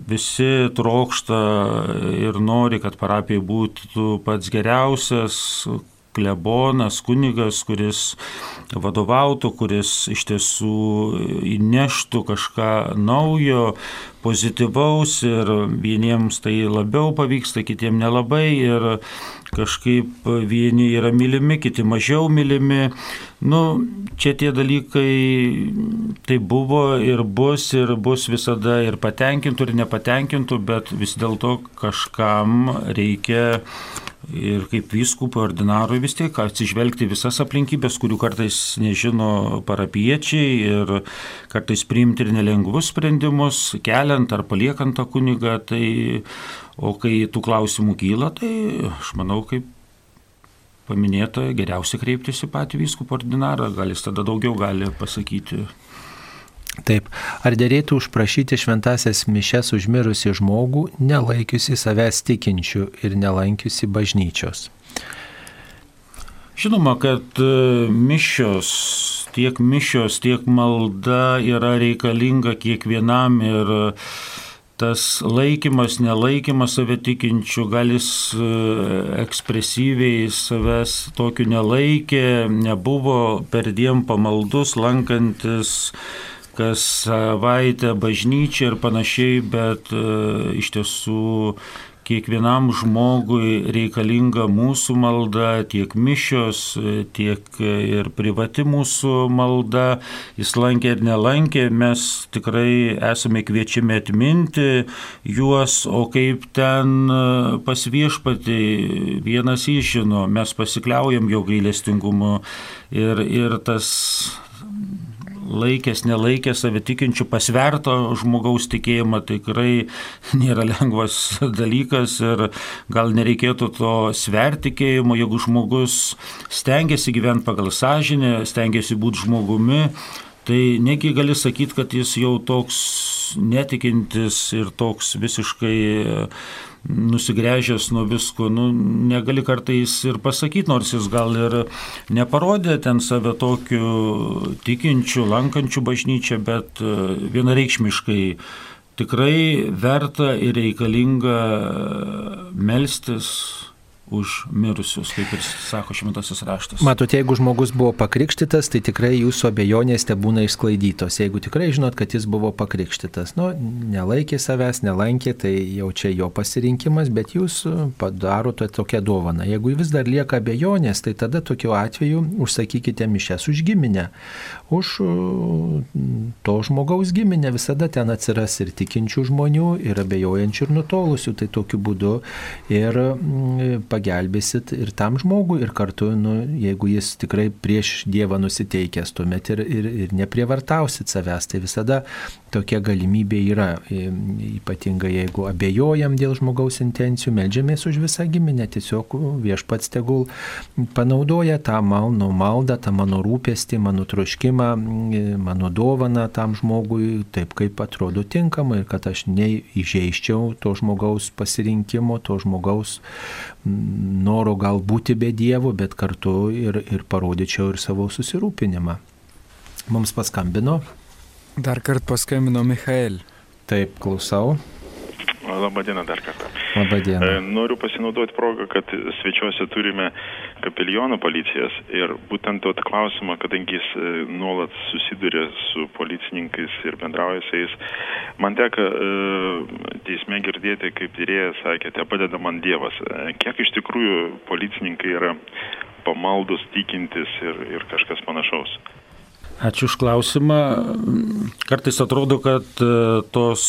visi trokšta ir nori, kad parapijai būtų pats geriausias, klebonas, kunigas, kuris vadovautų, kuris iš tiesų įneštų kažką naujo, pozityvaus ir vieniems tai labiau pavyksta, kitiems nelabai ir kažkaip vieni yra mylimi, kiti mažiau mylimi. Nu, čia tie dalykai tai buvo ir bus ir bus visada ir patenkintų ir nepatenkintų, bet vis dėlto kažkam reikia ir kaip vyskupų ordinarui vis tiek atsižvelgti visas aplinkybės, kurių kartais nežino parapiečiai ir kartais priimti ir nelengvus sprendimus, keliant ar paliekant tą kunigą. Tai, o kai tų klausimų kyla, tai aš manau, kaip paminėta, geriausia kreiptis į patį vyskupų ordinarą, gal jis tada daugiau gali pasakyti.
Taip, ar dėrėtų užprašyti šventasias mišes užmirusi žmogų, nelaikiusi savęs tikinčių ir nelankiusi bažnyčios?
Žinoma, kad e, mišios, tiek mišios, tiek malda yra reikalinga kiekvienam ir tas laikymas, nelaikymas save tikinčių, gal jis e, ekspresyviai savęs tokiu nelaikė, nebuvo per diem pamaldus, lankantis kas savaitę bažnyčią ir panašiai, bet e, iš tiesų kiekvienam žmogui reikalinga mūsų malda, tiek mišios, tiek ir privati mūsų malda. Jis lankė ir nelankė, mes tikrai esame kviečiami atminti juos, o kaip ten pas viešpatį vienas įžino, mes pasikliaujam jo gailestingumu ir, ir tas laikęs, nelaikęs savitikinčių pasverto žmogaus tikėjimą tikrai nėra lengvas dalykas ir gal nereikėtų to sverti tikėjimo, jeigu žmogus stengiasi gyventi pagal sąžinę, stengiasi būti žmogumi, tai negi gali sakyti, kad jis jau toks netikintis ir toks visiškai nusigręžęs nuo visko, nu, negali kartais ir pasakyti, nors jis gal ir neparodė ten save tokiu tikinčiu, lankančiu bažnyčią, bet e, vienareikšmiškai tikrai verta ir reikalinga melstis už mirusius, kaip ir sako šventasis raštas.
Matot, jeigu žmogus buvo pakrikštytas, tai tikrai jūsų abejonės te būna išsklaidytos. Jeigu tikrai žinot, kad jis buvo pakrikštytas, nu, nelaikė savęs, nelankė, tai jau čia jo pasirinkimas, bet jūs padarote tokią dovaną. Jeigu vis dar lieka abejonės, tai tada tokiu atveju užsakykite mišes už giminę. Už to žmogaus giminę visada ten atsiras ir tikinčių žmonių, ir abejojančių, ir nutolusių. Tai tokiu būdu ir pagelbėsit ir tam žmogui, ir kartu, nu, jeigu jis tikrai prieš Dievą nusiteikęs, tuomet ir, ir, ir neprievartausit savęs. Tai visada tokia galimybė yra, ypatingai jeigu abejojam dėl žmogaus intencijų, melžiamės už visą giminę, tiesiog viešpats tegul panaudoja tą mano maldą, tą mano rūpestį, mano troškimą, mano dovaną tam žmogui, taip kaip atrodo tinkama ir kad aš neįžeiščiau to žmogaus pasirinkimo, to žmogaus noro gal būti be Dievo, bet kartu ir, ir parodyčiau ir savo susirūpinimą. Mums paskambino.
Dar kartą paskambino Michael.
Taip, klausau.
Labadiena dar kartą.
Labadiena.
E, noriu pasinaudoti progą, kad svečiuose turime kapelionų policijas ir būtent to klausimą, kadangi jis e, nuolat susiduria su policininkais ir bendrauja su jais, man teka e, teisme girdėti, kaip tyrėjas sakėte, padeda man Dievas. Kiek iš tikrųjų policininkai yra pamaldus, tikintis ir, ir kažkas panašaus?
Ačiū už klausimą. Kartais atrodo, kad tos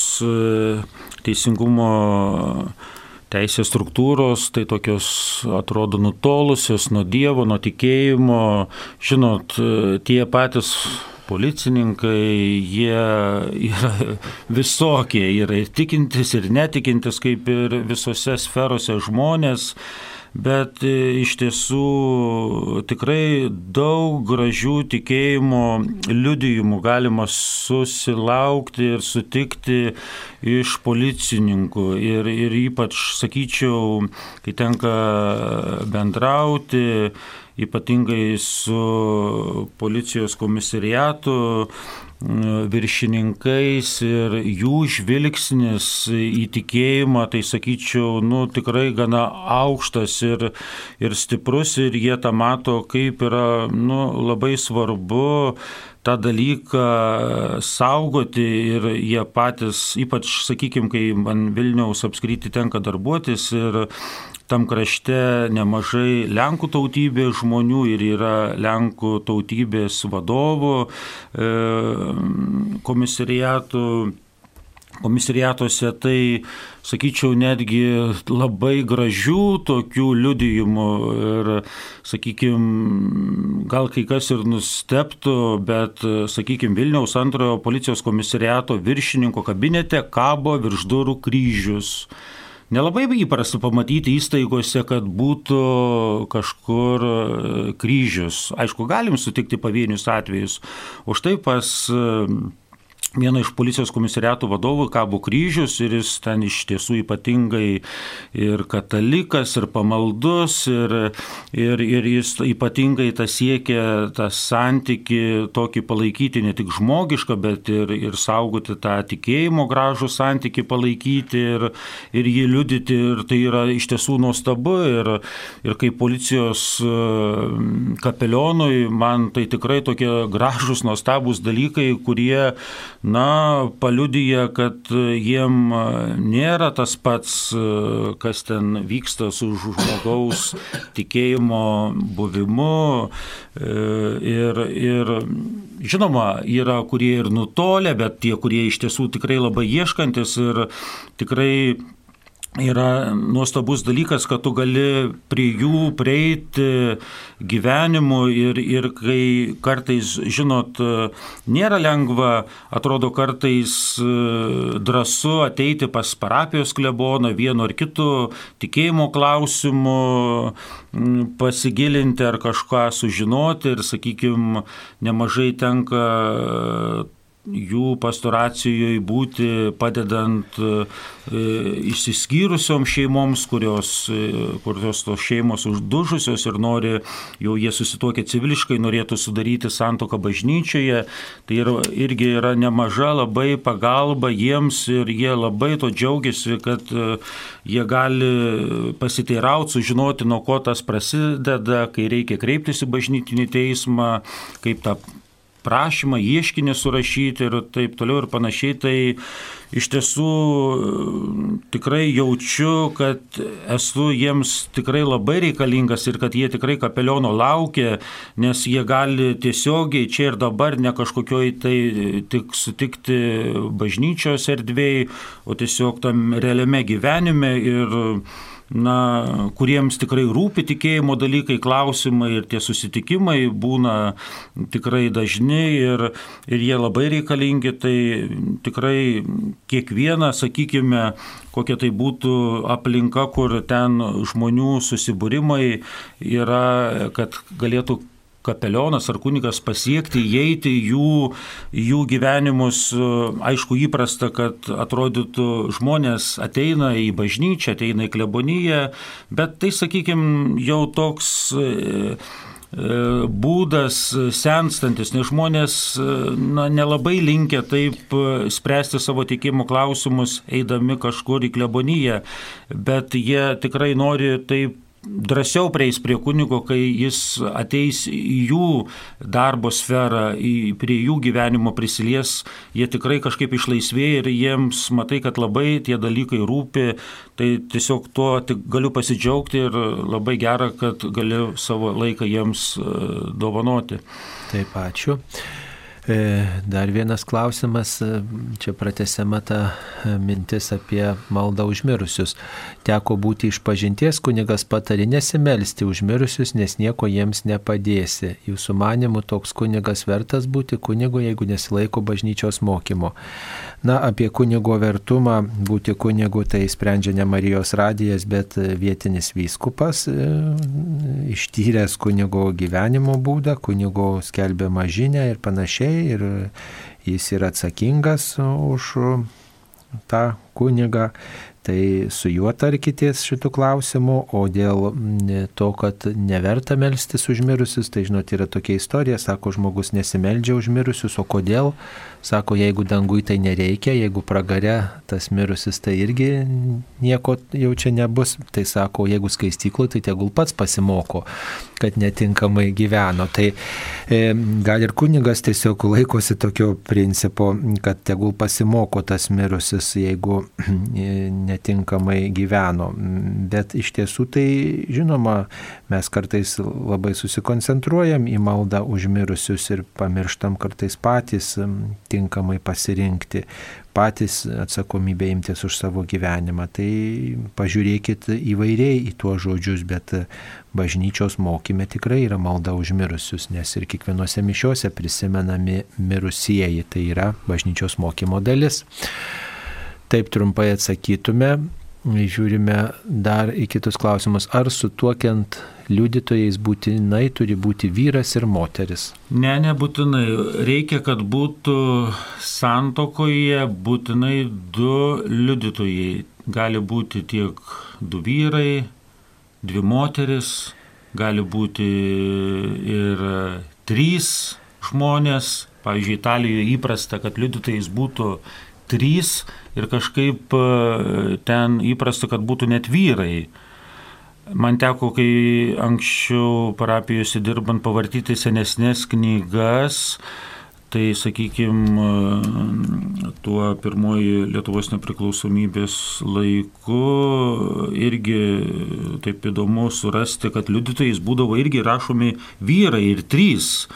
teisingumo teisės struktūros, tai tokios atrodo nutolusios nuo Dievo, nuo tikėjimo. Žinot, tie patys policininkai, jie yra visokie, yra ir tikintis, ir netikintis, kaip ir visose sferose žmonės bet e, iš tiesų tikrai daug gražių tikėjimo liudijimų galima susilaukti ir sutikti iš policininkų. Ir, ir ypač, sakyčiau, kai tenka bendrauti, ypatingai su policijos komisariatu, viršininkais ir jų žvilgsnis į tikėjimą, tai sakyčiau, nu, tikrai gana aukštas ir, ir stiprus ir jie tą mato, kaip yra nu, labai svarbu tą dalyką saugoti ir jie patys, ypač, sakykime, kai man Vilniaus apskryti tenka darbuotis ir tam krašte nemažai Lenkų tautybės žmonių ir yra Lenkų tautybės vadovų e, komisariatų komisariatuose, tai, sakyčiau, netgi labai gražių tokių liudijimų ir, sakykime, gal kai kas ir nusteptų, bet, sakykime, Vilniaus antrojo policijos komisariato viršininko kabinete kabo virš durų kryžius. Nelabai įprasta pamatyti įstaigose, kad būtų kažkur e, kryžius. Aišku, galim sutikti pavienius atvejus. Už tai pas vieno iš policijos komisariatų vadovų kabo kryžius ir jis ten iš tiesų ypatingai ir katalikas, ir pamaldus, ir, ir, ir jis ypatingai tą siekia tą santyki tokį palaikyti ne tik žmogišką, bet ir, ir saugoti tą tikėjimo gražų santyki palaikyti ir, ir jį liudyti. Ir tai yra iš tiesų nuostabu. Ir, ir kaip policijos kapelionui man tai tikrai tokie gražus, nuostabus dalykai, kurie na, paliudyja, kad jiem nėra tas pats, kas ten vyksta su žmogaus tikėjimo buvimu. Ir, ir žinoma, yra kurie ir nutolę, bet tie, kurie iš tiesų tikrai labai ieškantis ir tikrai yra nuostabus dalykas, kad tu gali prie jų prieiti gyvenimu ir, ir kai kartais, žinot, nėra lengva, atrodo kartais drąsu ateiti pas parapijos kleboną vienu ar kitu tikėjimo klausimu, pasigilinti ar kažką sužinoti ir, sakykime, nemažai tenka jų pastoracijoje būti padedant e, išsiskyrusiom šeimoms, kurios, e, kurios tos šeimos uždužusios ir nori, jau jie susitokia civiliškai, norėtų sudaryti santoką bažnyčioje. Tai yra, irgi yra nemaža labai pagalba jiems ir jie labai to džiaugiasi, kad e, jie gali pasiteirauti, sužinoti, nuo ko tas prasideda, kai reikia kreiptis į bažnytinį teismą, kaip tą prašymą, ieškinį surašyti ir taip toliau ir panašiai, tai iš tiesų tikrai jaučiu, kad esu jiems tikrai labai reikalingas ir kad jie tikrai kapeliono laukia, nes jie gali tiesiogiai čia ir dabar ne kažkokioj tai tik sutikti bažnyčios erdvėjai, o tiesiog tam realiame gyvenime ir na, kuriems tikrai rūpi tikėjimo dalykai, klausimai ir tie susitikimai būna tikrai dažni ir, ir jie labai reikalingi, tai tikrai kiekviena, sakykime, kokia tai būtų aplinka, kur ten žmonių susibūrimai yra, kad galėtų kapelionas ar kunigas pasiekti, įeiti jų, jų gyvenimus. Aišku, įprasta, kad atrodytų žmonės ateina į bažnyčią, ateina į kleboniją, bet tai, sakykime, jau toks e, būdas senstantis, nes žmonės na, nelabai linkia taip spręsti savo tikėjimo klausimus, eidami kažkur į kleboniją, bet jie tikrai nori taip drąsiau prieis prie kunigo, kai jis ateis į jų darbo sferą, į, prie jų gyvenimo prisilies, jie tikrai kažkaip išlaisvėja ir jiems matai, kad labai tie dalykai rūpi, tai tiesiog tuo tik galiu pasidžiaugti ir labai gera, kad galiu savo laiką jiems e, dovanoti.
Taip, ačiū. E, dar vienas klausimas, e, čia pratesiama ta e, mintis apie maldą užmirusius. Teko būti iš pažinties, kunigas patari nesimelsti užmirusius, nes nieko jiems nepadėsi. Jūsų manimų toks kunigas vertas būti kunigu, jeigu nesilaiko bažnyčios mokymo. Na, apie kunigo vertumą būti kunigu tai sprendžia ne Marijos radijas, bet vietinis vyskupas, e, ištyręs kunigo gyvenimo būdą, kunigo skelbiamą žinę ir panašiai. Ir jis yra atsakingas už tą kunigą tai su juo tarkitės šitų klausimų, o dėl to, kad neverta melstis užmirusius, tai žinot, yra tokia istorija, sako, žmogus nesimeldžia užmirusius, o kodėl? Sako, jeigu dangui tai nereikia, jeigu pragare tas mirusis, tai irgi nieko jau čia nebus. Tai sako, jeigu skaistyklo, tai tegul pats pasimoko, kad netinkamai gyveno. Tai e, gal ir kunigas tiesiog laikosi tokio principo, kad tegul pasimoko tas mirusis, jeigu e, netinkamai gyveno. Bet iš tiesų tai, žinoma, mes kartais labai susikoncentruojam į maldą užmirusius ir pamirštam kartais patys tinkamai pasirinkti, patys atsakomybę imtis už savo gyvenimą. Tai pažiūrėkit įvairiai į tuos žodžius, bet bažnyčios mokime tikrai yra malda užmirusius, nes ir kiekvienose mišiuose prisimenami mirusieji, tai yra bažnyčios mokymo dalis. Taip trumpai atsakytume, žiūrime dar į kitus klausimus. Ar sutuokiant liudytojais būtinai turi būti vyras ir moteris?
Ne, nebūtinai. Reikia, kad būtų santokoje būtinai du liudytojai. Gali būti tiek du vyrai, dvi moteris, gali būti ir trys žmonės. Pavyzdžiui, Italijoje įprasta, kad liudytojais būtų trys ir kažkaip ten įprasta, kad būtų net vyrai. Man teko, kai anksčiau parapijose dirbant, pavartyti senesnės knygas, tai sakykime, tuo pirmoji Lietuvos nepriklausomybės laiku irgi taip įdomu surasti, kad liudytojais būdavo irgi rašomi vyrai ir trys.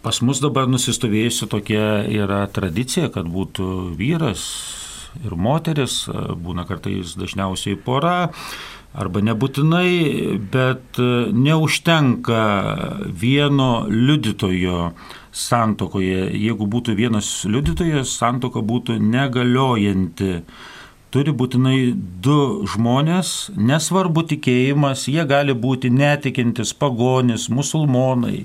Pas mus dabar nusistovėjusi tokia yra tradicija, kad būtų vyras ir moteris, būna kartais dažniausiai pora, arba nebūtinai, bet neužtenka vieno liudytojo santokoje. Jeigu būtų vienas liudytojas, santoka būtų negaliojanti. Turi būtinai du žmonės, nesvarbu tikėjimas, jie gali būti netikintis, pagonis, musulmonai,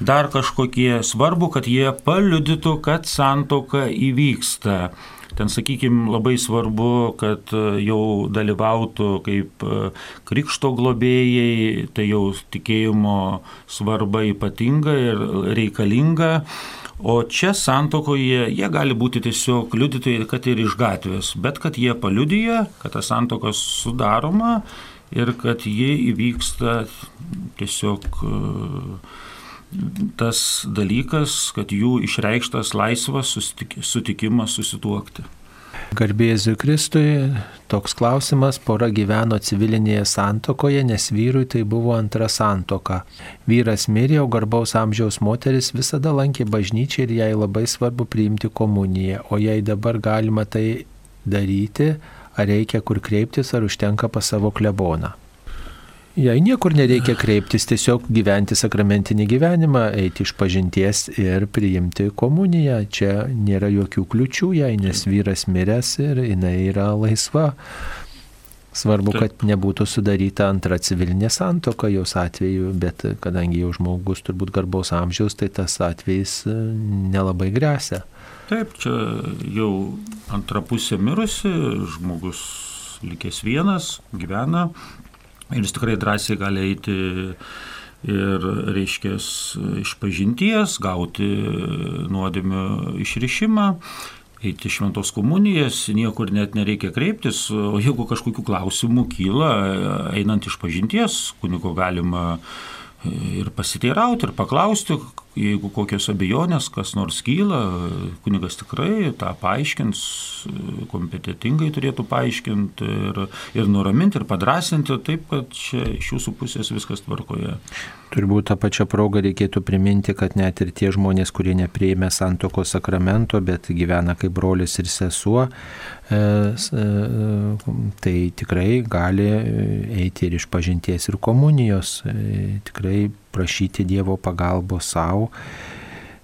dar kažkokie. Svarbu, kad jie paliudytų, kad santoka įvyksta. Ten, sakykime, labai svarbu, kad e, jau dalyvautų kaip e, krikšto globėjai, tai jau tikėjimo svarba ypatinga ir reikalinga. O čia santokoje jie gali būti tiesiog liudytojai, kad ir iš gatvės, bet kad jie paliudyja, kad ta santoka sudaroma ir kad jie įvyksta tiesiog tas dalykas, kad jų išreikštas laisvas sutikimas susituokti.
Garbėsiu Kristui, toks klausimas, pora gyveno civilinėje santokoje, nes vyrui tai buvo antra santoka. Vyras mirė, o garbaus amžiaus moteris visada lankė bažnyčią ir jai labai svarbu priimti komuniją, o jei dabar galima tai daryti, ar reikia kur kreiptis, ar užtenka pas savo kleboną. Jei niekur nereikia kreiptis, tiesiog gyventi sakramentinį gyvenimą, eiti iš pažinties ir priimti komuniją. Čia nėra jokių kliučių jai, nes vyras miręs ir jinai yra laisva. Svarbu, kad nebūtų sudaryta antra civilinė santoka jos atveju, bet kadangi jau žmogus turbūt garbaus amžiaus, tai tas atvejis e, nelabai grėsia.
Taip, čia jau antra pusė mirusi, žmogus likęs vienas, gyvena Ir jis tikrai drąsiai gali eiti ir, reiškia, iš pažinties, gauti nuodėmio išrišimą, eiti šventos komunijas, niekur net nereikia kreiptis, o jeigu kažkokių klausimų kyla, einant iš pažinties, kunigo galima ir pasiteirauti, ir paklausti, jeigu kokios abejonės, kas nors kyla, kunigas tikrai tą paaiškins, kompetitingai turėtų paaiškinti ir, ir nuraminti, ir padrasinti, taip, kad čia iš jūsų pusės viskas tvarkoje.
Turbūt tą pačią progą reikėtų priminti, kad net ir tie žmonės, kurie neprieimė santoko sakramento, bet gyvena kaip brolis ir sesuo, e, e, tai tikrai gali eiti ir iš pažinties ir komunijos, e, tikrai prašyti Dievo pagalbos savo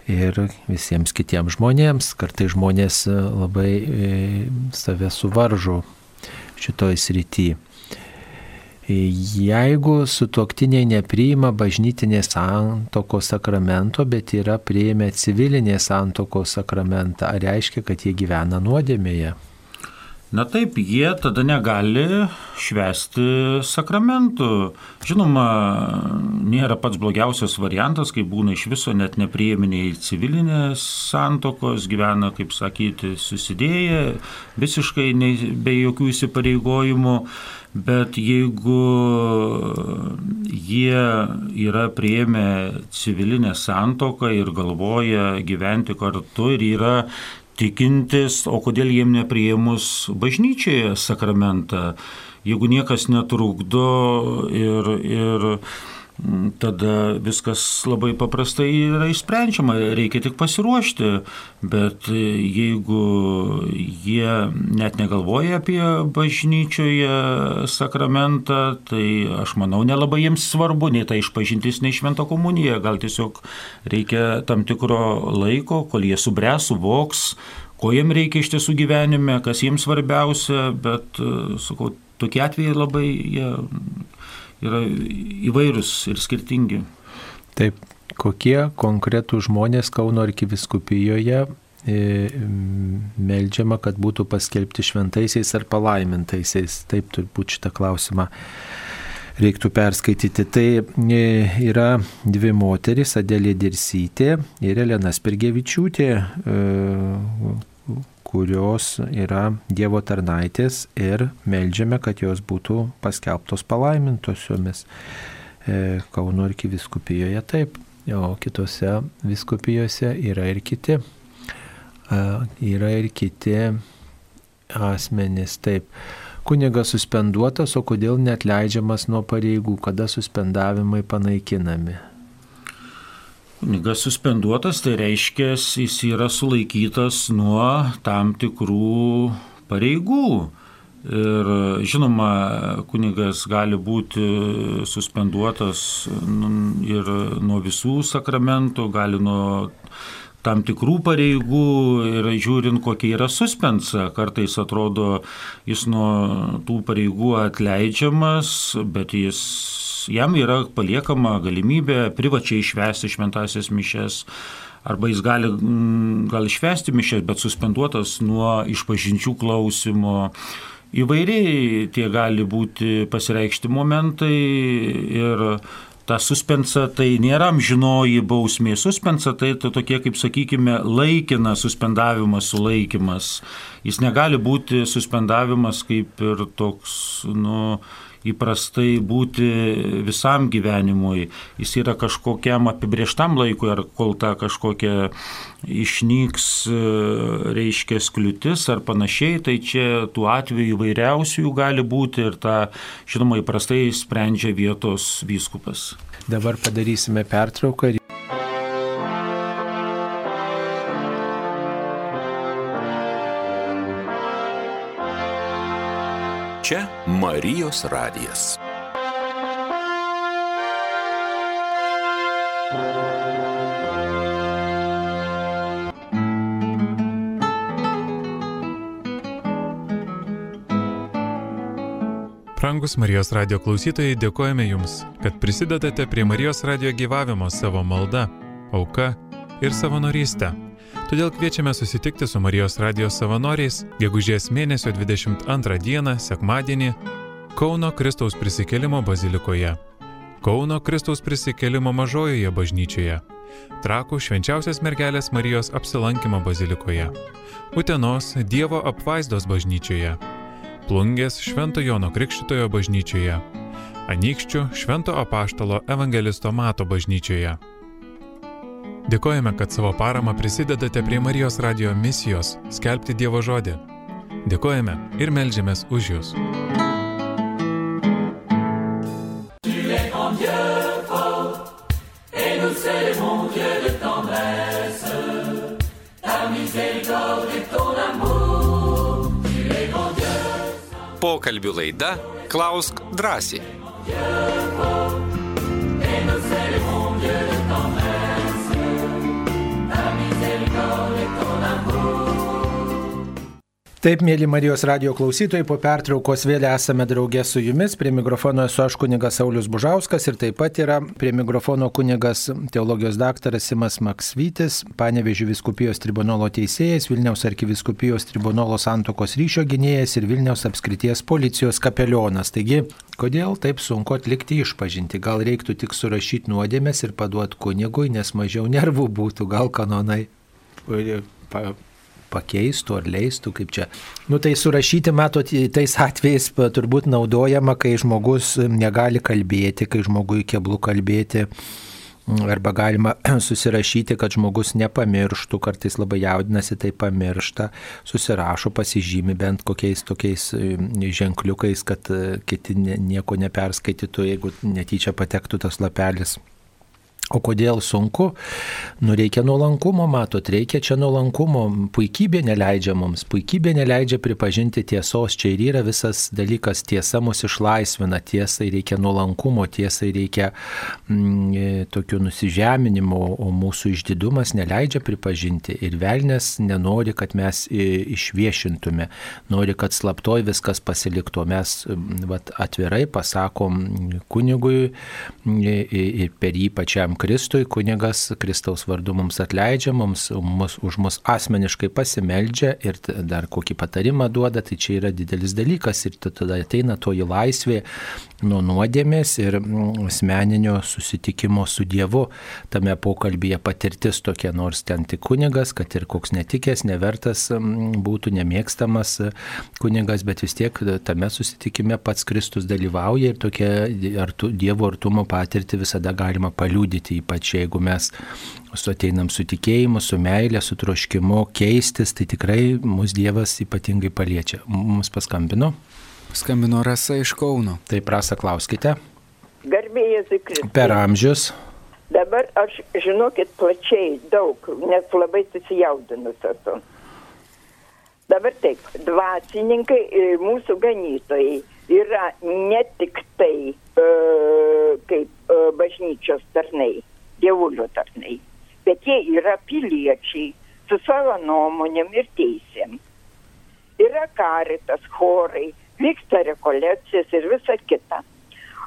ir visiems kitiems žmonėms. Kartai žmonės labai save suvaržo šitoj srityje. Jeigu sutuoktiniai nepriima bažnytinės santokos sakramento, bet yra prieimę civilinės santokos sakramentą, ar reiškia, kad jie gyvena nuodėmėje?
Na taip, jie tada negali švesti sakramentų. Žinoma, nėra pats blogiausias variantas, kai būna iš viso net neprieminiai civilinės santokos, gyvena, kaip sakyti, susidėję, visiškai ne, be jokių įsipareigojimų. Bet jeigu jie yra prieėmę civilinę santoką ir galvoja gyventi kartu ir yra tikintis, o kodėl jiem neprieimus bažnyčioje sakramentą, jeigu niekas netrukdo ir, ir tada viskas labai paprastai yra išsprendžiama, reikia tik pasiruošti, bet jeigu jie net negalvoja apie bažnyčioje sakramentą, tai aš manau nelabai jiems svarbu nei ta išpažintis, nei švento komunija, gal tiesiog reikia tam tikro laiko, kol jie subręs, suvoks, ko jiems reikia iš tiesų gyvenime, kas jiems svarbiausia, bet, sakau, tokie atvejai labai jie yra įvairūs ir skirtingi.
Taip, kokie konkretų žmonės Kauno arkiviskupijoje e, meldžiama, kad būtų paskelbti šventaisiais ar palaimintaisiais. Taip turbūt šitą klausimą reiktų perskaityti. Tai e, yra dvi moteris, Adelė Dirsytė ir Elena Spirgevičiūtė, e, kurios yra Dievo tarnaitės ir melžiame, kad jos būtų paskelbtos palaimintosiomis. E, Kauno arkiviskupijoje taip, o kitose viskupijose yra ir kiti. Yra ir kiti asmenys. Taip. Kunigas suspenduotas, o kodėl net leidžiamas nuo pareigų, kada suspendavimai panaikinami?
Kunigas suspenduotas, tai reiškia, jis yra sulaikytas nuo tam tikrų pareigų. Ir žinoma, kunigas gali būti suspenduotas ir nuo visų sakramentų, gali nuo tam tikrų pareigų ir žiūrint, kokia yra suspensa, kartais atrodo, jis nuo tų pareigų atleidžiamas, bet jis, jam yra paliekama galimybė privačiai išvesti šventasias mišes arba jis gali gal išvesti mišes, bet suspenduotas nuo išpažinčių klausimo. Įvairiai tie gali būti pasireikšti momentai ir ta suspensa tai nėra amžinoji bausmė. Suspensa tai, tai tokie, kaip sakykime, laikina suspendavimas, sulaikimas. Jis negali būti suspendavimas kaip ir toks, nu, įprastai būti visam gyvenimui. Jis yra kažkokiam apibrieštam laikui, ar kol ta kažkokia išnyks, reiškia, kliūtis ar panašiai, tai čia tų atvejų įvairiausių gali būti ir tą, žinoma, įprastai sprendžia vietos vyskupas.
Dabar padarysime pertrauką.
Marijos radijas.
Brangus Marijos radio klausytojai, dėkojame Jums, kad prisidedate prie Marijos radio gyvavimo savo malda, auka ir savanorystę. Todėl kviečiame susitikti su Marijos radijos savanoriais gegužės mėnesio 22 dieną, sekmadienį, Kauno Kristaus prisikėlimo bazilikoje, Kauno Kristaus prisikėlimo mažojoje bažnyčioje, Trakų švenčiausios mergelės Marijos apsilankimo bazilikoje, Utenos Dievo apvaizdos bažnyčioje, Plungės Švento Jono Krikštitojo bažnyčioje, Anykščių Švento apaštalo evangelisto Mato bažnyčioje. Dėkojame, kad savo paramą prisidedate prie Marijos radio misijos skelbti Dievo žodį. Dėkojame ir melžiamės už Jūs.
Pokalbių laida Klausk drąsiai.
Taip, mėly Marijos radio klausytojai, po pertraukos vėl esame draugė su jumis. Prie mikrofono esu aš kunigas Saulis Bužauskas ir taip pat yra prie mikrofono kunigas teologijos daktaras Simas Maksvytis, Panevežių viskupijos tribunolo teisėjas, Vilniaus arkiviskupijos tribunolo santokos ryšio gynėjas ir Vilniaus apskrities policijos kapelionas. Taigi, kodėl taip sunku atlikti išpažinti? Gal reiktų tik surašyti nuodėmės ir paduoti kunigui, nes mažiau nervų būtų, gal kanonai pakeistų ar leistų, kaip čia. Nu tai surašyti, matot, tais atvejais turbūt naudojama, kai žmogus negali kalbėti, kai žmogui keblų kalbėti. Arba galima susirašyti, kad žmogus nepamirštų, kartais labai jaudinasi, tai pamiršta, susirašo, pasižymi bent kokiais tokiais ženkliukais, kad kiti nieko neperskaitytų, jeigu netyčia patektų tas lapelis O kodėl sunku? Nu reikia nuolankumo, matot, reikia čia nuolankumo. Puikybė neleidžia mums, puikybė neleidžia pripažinti tiesos. Čia ir yra visas dalykas, tiesa mus išlaisvina, tiesai reikia nuolankumo, tiesai reikia mm, tokių nusižeminimo, o mūsų išdidumas neleidžia pripažinti. Ir velnės nenori, kad mes išviešintume, nori, kad slaptoj viskas pasiliktų. Mes vat, atvirai pasakom kunigui ir per jį pačiam Kristui, kunigas Kristaus vardu mums atleidžia, mums, mus, už mus asmeniškai pasimeldžia ir dar kokį patarimą duoda, tai čia yra didelis dalykas ir tada ateina toji laisvė nuo nuodėmės ir mm, asmeninio susitikimo su Dievu. Tame pokalbėje patirtis tokia, nors ten tik kunigas, kad ir koks netikęs, nevertas mm, būtų nemėgstamas kunigas, bet vis tiek tame susitikime pats Kristus dalyvauja ir tokia Dievo artumo patirtį visada galima paliūdyti daryti, ypač jeigu mes su ateinam su tikėjimu, su meilė, su troškimu keistis, tai tikrai mūsų Dievas ypatingai paliečia. Mums paskambino.
Skambino Rasa iš Kauno.
Tai prasa klauskite.
Garbėjai Zikristai.
Per amžius.
Dabar aš, žinokit, plačiai daug, nes labai susijaudinus esu.
Dabar taip, dvasininkai, mūsų ganytojai yra ne tik tai e, kaip e, bažnyčios tarnai, dievulio tarnai, bet jie yra piliečiai su savo nuomonėm ir teisėm. Yra karitas, chorai, vyksta rekolekcijas ir visa kita.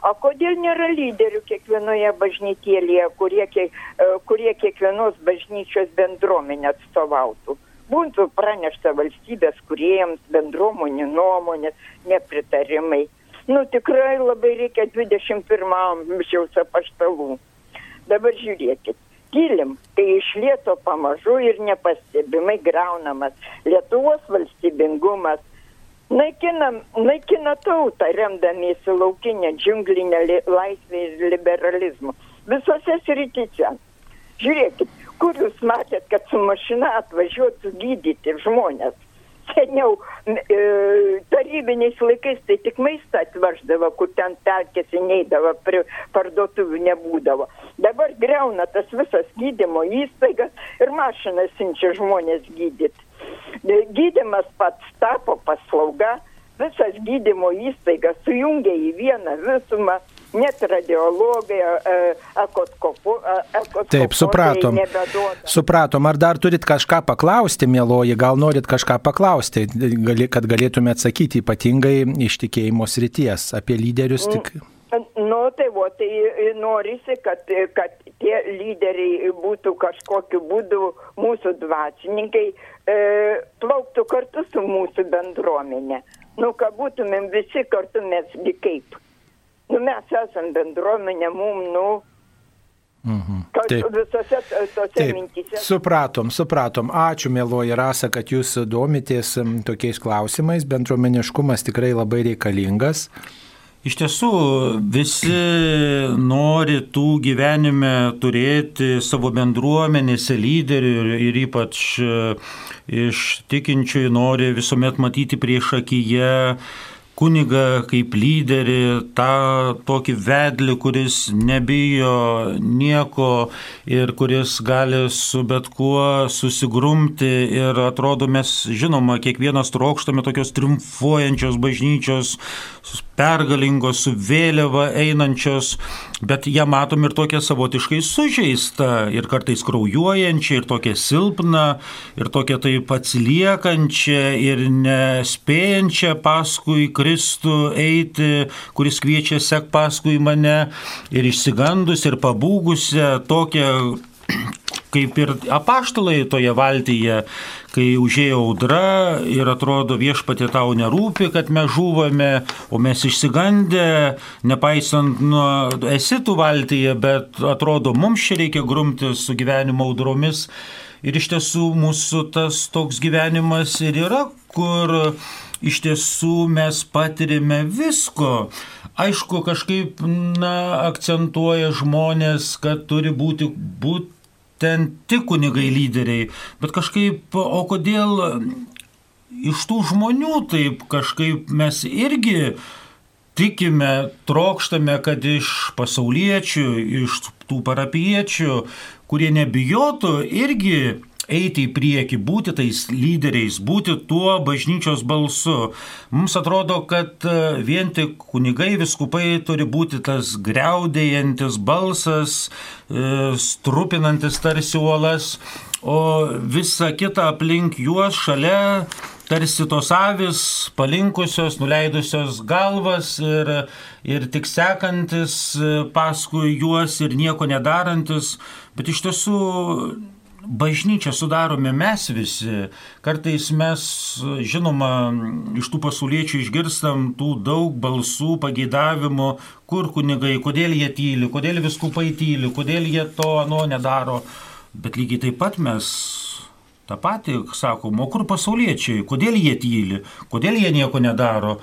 O kodėl nėra lyderių kiekvienoje bažnytėlėje, kurie, kiek, e, kurie kiekvienos bažnyčios bendruomenę atstovautų? Būtų pranešta valstybės kuriejams bendruomonių nuomonės, nepritarimai. Nu tikrai labai reikia 21 amžiaus apaštalų. Dabar žiūrėkit, tylim, kai iš lieto pamažu ir nepastebimai graunamas Lietuvos valstybingumas, naikinam, naikina tautą remdamiesi laukinę džiunglinę li- laisvę ir liberalizmu. Visose srityse. Žiūrėkit, kur jūs matėt, kad su mašina atvažiuotų gydyti žmonės. Seniau e, tarybiniais laikais tai tik maistą atveždavo, kur ten perkėsi neįdavo, prie parduotuvių nebūdavo. Dabar greuna tas visas gydymo įstaigas ir mašinas siunčia žmonės gydyti. Gydimas pats tapo paslauga, visas gydymo įstaigas sujungia į vieną visumą, net radiologai, e, ekoskopu, e,
Taip, supratom. Supratom, ar dar turit kažką paklausti, mėloji, gal norit kažką paklausti, kad galėtume atsakyti ypatingai iš tikėjimo srities apie lyderius tik.
Nu, tai va, tai norisi, kad, kad tie lyderiai būtų kažkokiu būdu mūsų dvasininkai, e, plauktų kartu su mūsų bendruomenė. Nu, kad būtumėm visi kartu mesgi kaip. Nu, mes esam bendruomenė, mum, nu,
Mhm. Taip.
visose tose
Taip,
mintise.
supratom, supratom. Ačiū, mėloji Rasa, kad jūs domitės tokiais klausimais. Bendruomeniškumas tikrai labai reikalingas.
Iš tiesų, visi nori tų gyvenime turėti savo bendruomenėse lyderių ir, ir ypač e, iš tikinčiųjų nori visuomet matyti prieš akiją kunigą kaip lyderį, tą tokį vedlį, kuris nebijo nieko ir kuris gali su bet kuo susigrumti. Ir atrodo mes žinoma, kiekvienas trokštame tokios triumfuojančios bažnyčios, pergalingos, su vėliava einančios, bet ją matom ir tokia savotiškai sužeista ir kartais kraujuojančia, ir tokia silpna, ir tokia taip atsiliekančia, ir nespėjančia paskui Kristų eiti, kuris kviečia sek paskui mane, ir išsigandus, ir pabūgusią, tokią kaip ir apaštalai toje valtyje, kai užėjo audra ir atrodo viešpatė tau nerūpi, kad mes žuvame, o mes išsigandę, nepaisant nuo esi tu valtyje, bet atrodo mums čia reikia grumti su gyvenimo audromis. Ir iš tiesų mūsų tas toks gyvenimas ir yra, kur iš tiesų mes patirime visko. Aišku, kažkaip na, akcentuoja žmonės, kad turi būti būti ten tik kunigai lyderiai, bet kažkaip, o kodėl iš tų žmonių taip kažkaip mes irgi tikime, trokštame, kad iš pasauliečių, iš tų parapiečių, kurie nebijotų irgi eiti į priekį, būti tais lyderiais, būti tuo bažnyčios balsu. Mums atrodo, kad e, vien tik kunigai, viskupai turi būti tas greudėjantis balsas, e, strupinantis tarsi uolas, o visa kita aplink juos šalia tarsi tos avis palinkusios, nuleidusios galvas ir, ir tik sekantis e, paskui juos ir nieko nedarantis, bet iš tiesų bažnyčią sudarome mes visi. Kartais mes, žinoma, iš tų pasauliečių išgirstam tų daug balsų, pageidavimų, kur kunigai, kodėl jie tyli, kodėl viskupai tyli, kodėl jie to ano nedaro. Bet lygiai taip pat mes tą patį sakom, o kur pasauliečiai, kodėl jie tyli, kodėl jie nieko nedaro,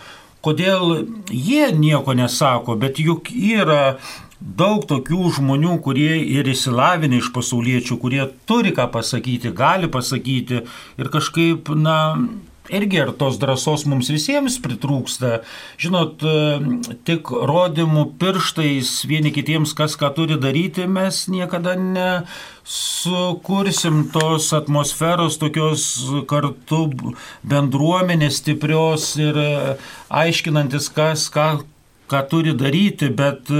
kodėl jie nieko nesako, bet juk yra daug tokių žmonių, kurie ir įsilavinę iš pasauliečių, kurie turi ką pasakyti, gali pasakyti ir kažkaip, na, irgi ar tos drąsos mums visiems pritrūksta. Žinot, tik rodymų pirštais vieni kitiems, kas ką turi daryti, mes niekada nesukursim tos atmosferos, tokios kartu bendruomenės stiprios ir aiškinantis, kas ką ką turi daryti, bet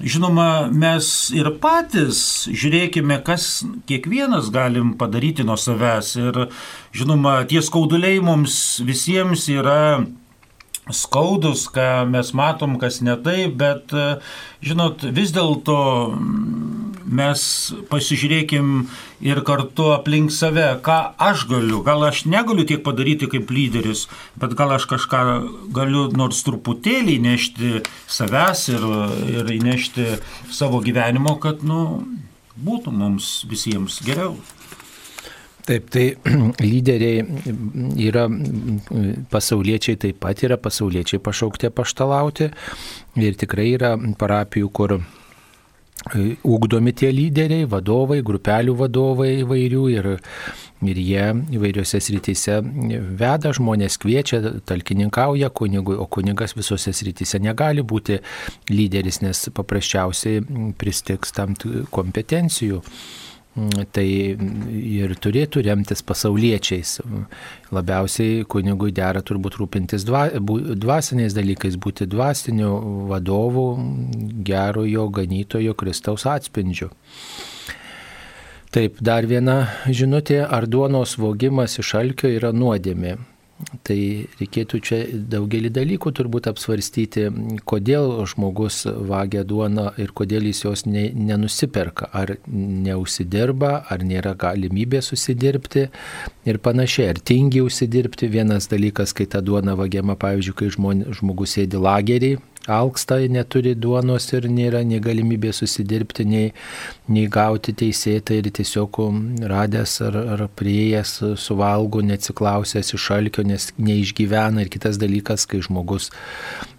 žinoma, mes ir patys žiūrėkime, kas kiekvienas galim padaryti nuo savęs. Ir žinoma, tie skauduliai mums visiems yra skaudus, ką mes matom, kas ne taip, bet, žinot, vis dėlto mes pasižiūrėkim ir kartu aplink save, ką aš galiu. Gal aš negaliu tiek padaryti kaip lyderis, bet gal aš kažką galiu nors truputėlį įnešti savęs ir, ir įnešti savo gyvenimo, kad, nu, būtų mums visiems geriau.
Taip, tai lyderiai yra pasauliečiai, taip pat yra pasauliečiai pašaukti paštalauti ir tikrai yra parapijų, kur ūkdomi e, tie lyderiai, vadovai, grupelių vadovai įvairių ir, ir jie įvairiose srityse veda žmonės, kviečia, talkininkauja kunigui, o kunigas visose srityse negali būti lyderis, nes paprasčiausiai pristiks tam kompetencijų. Mm, tai ir turėtų remtis pasauliečiais. Labiausiai kunigui dera turbūt rūpintis dva, dvasiniais dalykais, būti dvasiniu vadovu, gerojo ganytojo Kristaus atspindžiu. Taip, dar viena žinutė, ar duonos vogimas iš alkio yra nuodėmė. Tai reikėtų čia daugelį dalykų turbūt apsvarstyti, kodėl žmogus vagia duoną ir kodėl jis jos ne, nenusiperka, ar neužsidirba, ar nėra galimybė susidirbti ir panašiai, ar tingi užsidirbti. Vienas dalykas, kai ta duona vagiama, pavyzdžiui, kai žmon, žmogus sėdi lagerį, alksta, neturi duonos ir nėra nei galimybė susidirbti, nei, nei gauti teisėtą ir tiesiog um, radęs ar, ar prieėjęs suvalgo, neatsiklausęs iš alkio, nes neišgyvena. Ir kitas dalykas, kai žmogus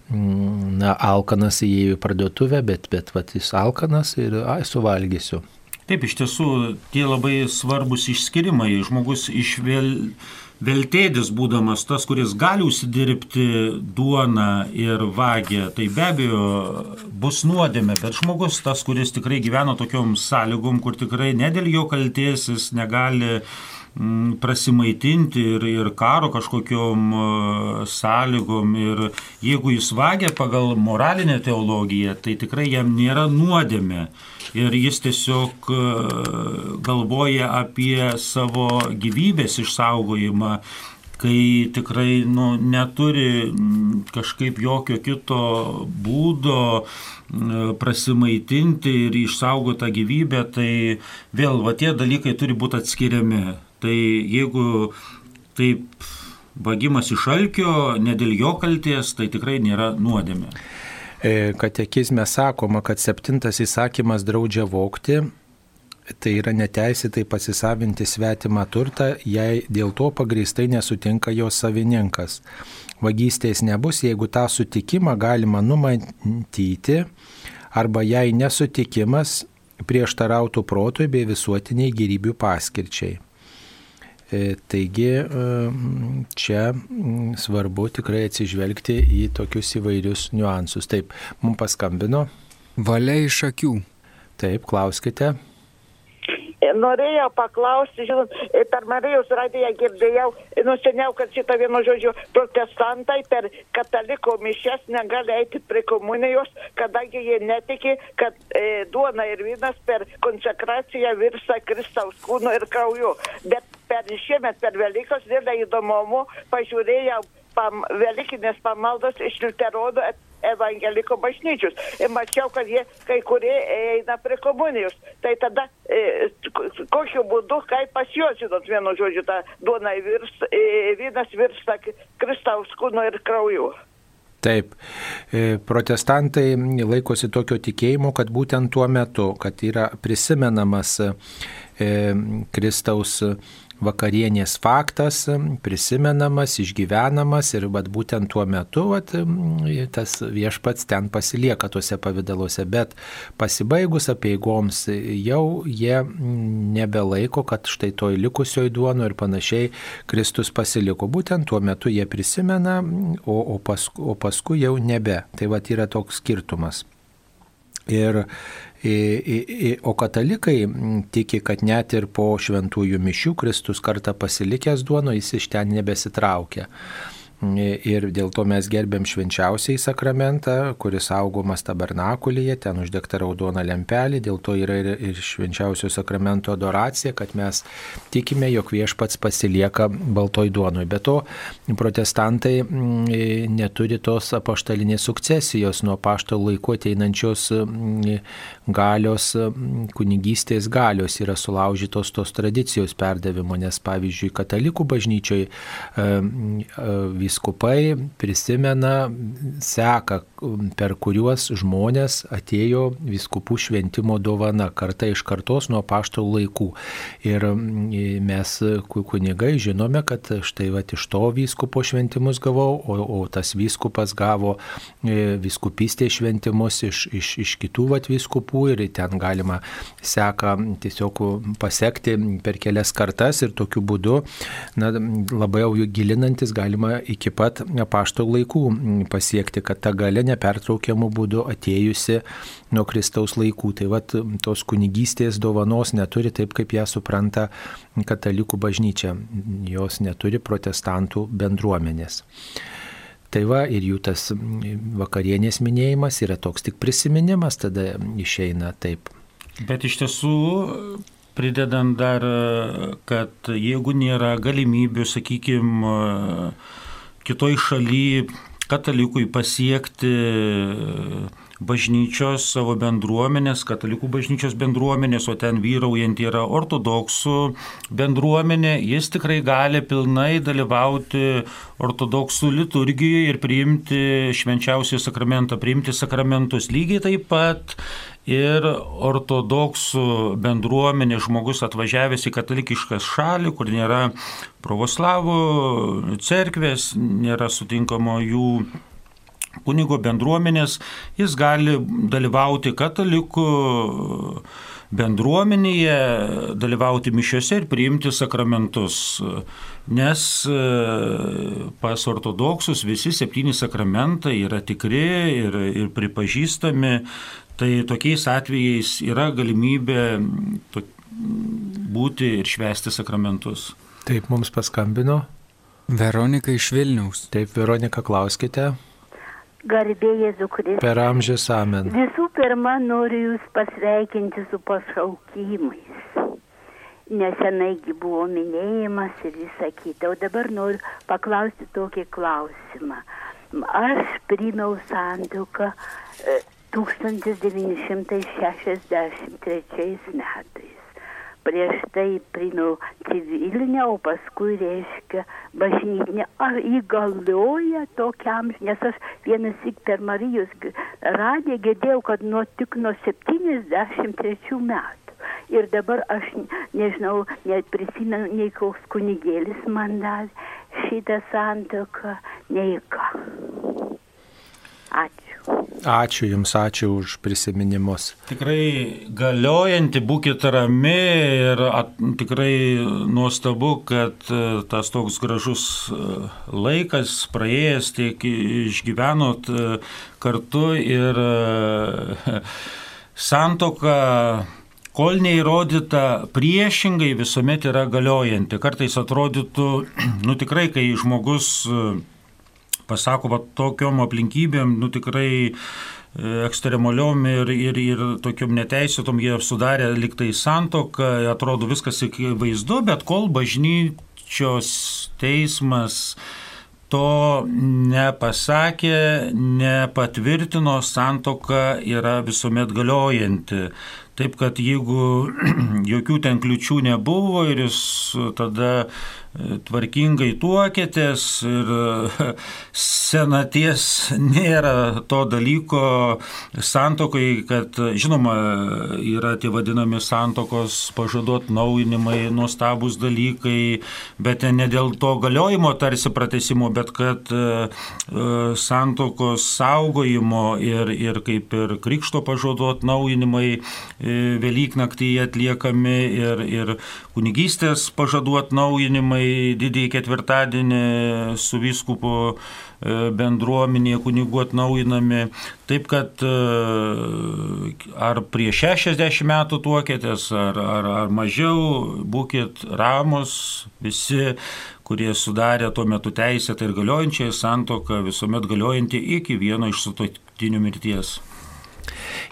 mm, na, alkanas įėjo į parduotuvę, bet, bet vat, jis alkanas ir ai, suvalgysiu.
Taip, iš tiesų, tie labai svarbus išskirimai. Žmogus išvėl veltėdis būdamas tas, kuris gali užsidirbti duoną ir vagę, tai be abejo bus nuodėmė, bet žmogus tas, kuris tikrai gyvena tokiom sąlygom, kur tikrai ne dėl jo kalties jis negali mm, prasimaitinti ir, ir karo kažkokiom sąlygom. Ir jeigu jis vagia pagal moralinę teologiją, tai tikrai jam nėra nuodėmė ir jis tiesiog e, galvoja apie savo gyvybės išsaugojimą kai tikrai nu, neturi kažkaip jokio kito būdo prasimaitinti ir išsaugoti tą gyvybę, tai vėl va tie dalykai turi būti atskiriami. Tai jeigu taip vagimas iš alkio, ne dėl jo kalties, tai tikrai nėra nuodėmė.
E, katekizme sakoma, kad septintas įsakymas draudžia vokti, tai yra neteisėtai pasisavinti svetimą turtą, jei dėl to pagristai nesutinka jos savininkas. Vagystės nebus, jeigu tą sutikimą galima numatyti, arba jei nesutikimas prieštarautų protui bei visuotiniai gyrybių paskirčiai. E, taigi e, čia svarbu tikrai atsižvelgti į tokius įvairius niuansus. Taip, mums paskambino.
Valia iš akių.
Taip, klauskite.
Norėjau paklausti, žinot, per Marijos radiją girdėjau, nu seniau, kad šitą vienu žodžiu, protestantai per kataliko mišes negali eiti prie komunijos, kadangi jie netiki, kad e, duona ir vynas per konsekraciją virsta Kristaus kūnu ir krauju. Bet per šiemet per Velykas dėl įdomumo pažiūrėjau pam, Velykinės pamaldos iš Liuteronų evangeliko bažnyčius. Ir mačiau, kad jie kai kurie eina prie komunijos. Tai tada e, kokiu būdu, kaip pas juos, žinot, vienu žodžiu, ta duona virs, e, vynas virsta Kristaus kūno ir krauju.
Taip, e, protestantai laikosi tokio tikėjimo, kad būtent tuo metu, kad yra prisimenamas e, Kristaus vakarienės faktas prisimenamas, išgyvenamas ir vat, būtent tuo metu vat, tas viešpats ten pasilieka tuose pavydaluose, bet pasibaigus apieigoms jau jie nebelaiko, kad štai toj likusioj duono ir panašiai Kristus pasiliko. Būtent tuo metu jie prisimena, o, o, paskui, o paskui jau nebe. Tai va yra toks skirtumas. Ir O katalikai tiki, kad net ir po šventųjų mišių Kristus kartą pasilikęs duono jis iš ten nebesitraukia. Ir dėl to mes gerbėm švenčiausiai sakramentą, kuris saugomas tabernakulyje, ten uždegta raudona lempelė, dėl to yra ir, ir švenčiausio sakramento adoracija, kad mes tikime, jog viešpats pasilieka baltoj duonui. Be to, protestantai mm, neturi tos apaštalinės sukcesijos nuo pašto laikų ateinančios mm, galios, mm, kunigystės galios yra sulaužytos tos tradicijos perdavimo, nes pavyzdžiui, katalikų bažnyčiai vis viskupai prisimena seka, per kuriuos žmonės atėjo viskupų šventimo dovana karta iš kartos nuo pašto laikų. Ir mes kunigai žinome, kad štai va iš to vyskupo šventimus gavau, o, o tas vyskupas gavo e, viskupystės šventimus iš, iš, iš kitų va viskupų ir ten galima seka tiesiog pasiekti per kelias kartas ir tokiu būdu na, labai jau gilinantis galima iki pat pašto laikų pasiekti, kad ta gale nepertraukiamų būdų atėjusi nuo Kristaus laikų. Tai vad tos kunigystės dovanos neturi taip, kaip ją supranta katalikų bažnyčia. Jos neturi protestantų bendruomenės. Tai va ir jų tas vakarienės minėjimas yra toks tik prisiminimas, tada išeina taip.
Bet iš tiesų pridedant dar, kad jeigu nėra galimybių, sakykime, kitoj šaly katalikui pasiekti bažnyčios savo bendruomenės, katalikų bažnyčios bendruomenės, o ten vyraujant yra ortodoksų bendruomenė, jis tikrai gali pilnai dalyvauti ortodoksų liturgijoje ir priimti švenčiausią sakramentą, priimti sakramentus. Lygiai taip pat ir ortodoksų bendruomenė žmogus atvažiavęs į katalikišką šalį, kur nėra pravoslavų cerkvės, nėra sutinkamo jų kunigo bendruomenės, jis gali dalyvauti katalikų bendruomenėje, dalyvauti mišiuose ir priimti sakramentus. Nes e, pas ortodoksus visi septyni sakramentai yra tikri ir, ir pripažįstami, tai tokiais atvejais yra galimybė būti ir švesti sakramentus.
Taip, mums paskambino.
Veronika iš Vilniaus.
Taip, Veronika, klauskite.
Garbė Jėzų Kristų.
Per amžius amen.
Visų pirma, noriu Jūs pasveikinti su pašaukimais. Nesenaigi buvo minėjimas ir visa kita. O dabar noriu paklausti tokį klausimą. Aš primiau santuoką 1963 metais prieš tai primiau civilinę, o paskui reiškia bažnytinę. Ar įgalioja tokiam, nes aš vienas tik per Marijos radiją girdėjau, kad nuo tik nuo 73 metų. Ir dabar aš nežinau, net prisimenu, nei koks kunigėlis man davė šitą santoką, nei ką. Ačiū.
Ačiū Jums, ačiū už prisiminimus.
Tikrai galiojanti, būkite rami ir at, tikrai nuostabu, kad e, tas toks gražus e, laikas praėjęs, tiek išgyvenot e, kartu ir santoka kol neįrodyta priešingai visuomet yra galiojanti. Kartais atrodytų, nu tikrai, kai žmogus pasako, va tokiom aplinkybėm, nu tikrai e, ekstremaliom ir, ir, ir tokiom neteisėtom jie sudarė liktai santoką, atrodo viskas vaizdu, bet kol bažnyčios teismas to nepasakė, nepatvirtino, santoka yra visuomet galiojanti. Taip kad jeigu jokių ten kliučių nebuvo ir jūs tada tvarkingai tuokėtės ir senaties nėra to dalyko santokai, kad žinoma yra tie vadinami santokos pažadot naujinimai, nuostabus dalykai, bet ne dėl to galiojimo tarsi pratesimo, bet kad e, santokos saugojimo ir, ir kaip ir krikšto pažadot naujinimai e, Velyknaktyje atliekami ir, ir kunigystės pažadų atnaujinimai didįjį ketvirtadienį su vyskupu e, bendruomenėje kunigų atnaujinami. Taip kad e, ar prieš 60 metų tuokėtės, ar, ar, ar mažiau, būkit ramus, visi, kurie sudarė tuo metu teisėtą ir galiojančią santoką, visuomet galiojanti iki vieno iš sutoktinių mirties.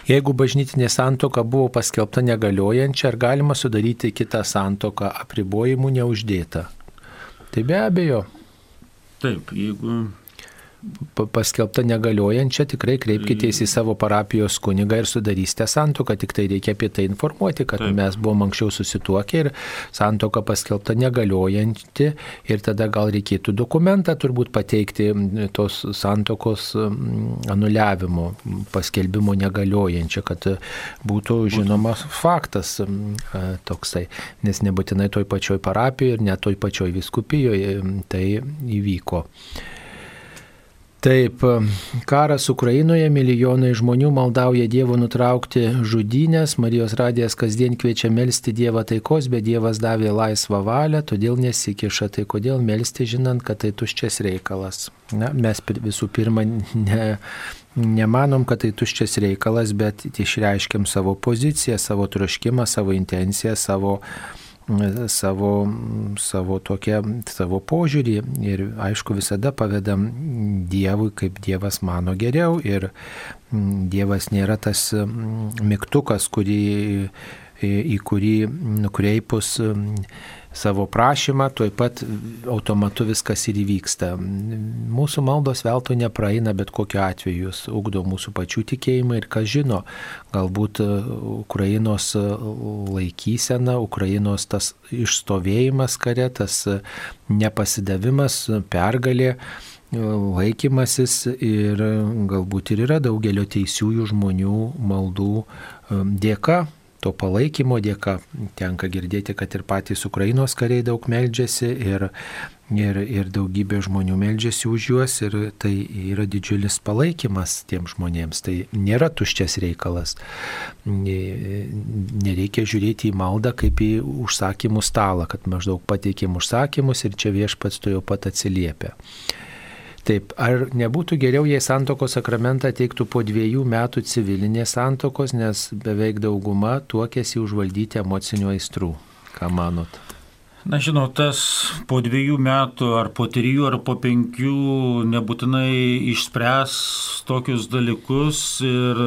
Jeigu bažnytinė santoka buvo paskelbta negaliojančia, ar galima sudaryti kitą santoką apribojimų neuždėta? Tai be abejo.
Taip, jeigu
paskelbta negaliojančia, tikrai kreipkitės į savo parapijos kunigą ir sudarysite santoką, tik tai reikia apie tai informuoti, kad Taip. mes buvom anksčiau susituokę ir santoka paskelbta negaliojanti. Ir tada gal reikėtų dokumentą turbūt pateikti tos santokos anuliavimo, paskelbimo negaliojančia, kad būtų žinomas faktas toksai, nes nebūtinai toj pačioj parapijoje ir net toj pačioj viskupijoje tai įvyko. Taip, karas Ukrainoje, milijonai žmonių maldauja Dievo nutraukti žudynės, Marijos radijas kasdien kviečia melstį Dievą taikos, bet Dievas davė laisvą valią, todėl nesikiša. Tai kodėl melstį, žinant, kad tai tuščias reikalas? Na, mes visų pirma ne, nemanom, kad tai tuščias reikalas, bet išreiškiam savo poziciją, savo troškimą, savo intenciją, savo savo, savo, tokią, savo požiūrį ir aišku visada pavedam Dievui, kaip Dievas mano geriau ir mm, Dievas nėra tas mm, mygtukas, kurį, į kurį nukreipus savo prašymą, tuoj pat automatu viskas ir įvyksta. Mūsų maldos veltui nepraeina, bet kokiu atveju jūs ugdo mūsų pačių tikėjimą ir kas žino, galbūt Ukrainos laikysena, Ukrainos tas išstovėjimas kare, tas nepasidavimas, pergalė laikymasis ir galbūt ir yra daugelio teisiųjų žmonių maldų dėka to palaikymo dėka tenka girdėti, kad ir patys Ukrainos kariai daug meldžiasi ir, ir, ir daugybė žmonių meldžiasi už juos ir tai yra didžiulis palaikymas tiem žmonėms. Tai nėra tuščias reikalas. Nereikia žiūrėti į maldą kaip į užsakymų stalą, kad maždaug pateikėm užsakymus ir čia viešpats to jau pat atsiliepia. Taip, ar nebūtų geriau, jei santokos sakramentą teiktų po dviejų metų civilinės santokos, nes beveik dauguma tuokėsi užvaldyti emocinių aistrų? Ką manot?
Na, žinot, tas po dviejų metų ar po trijų ar po penkių nebūtinai išspręs tokius dalykus ir,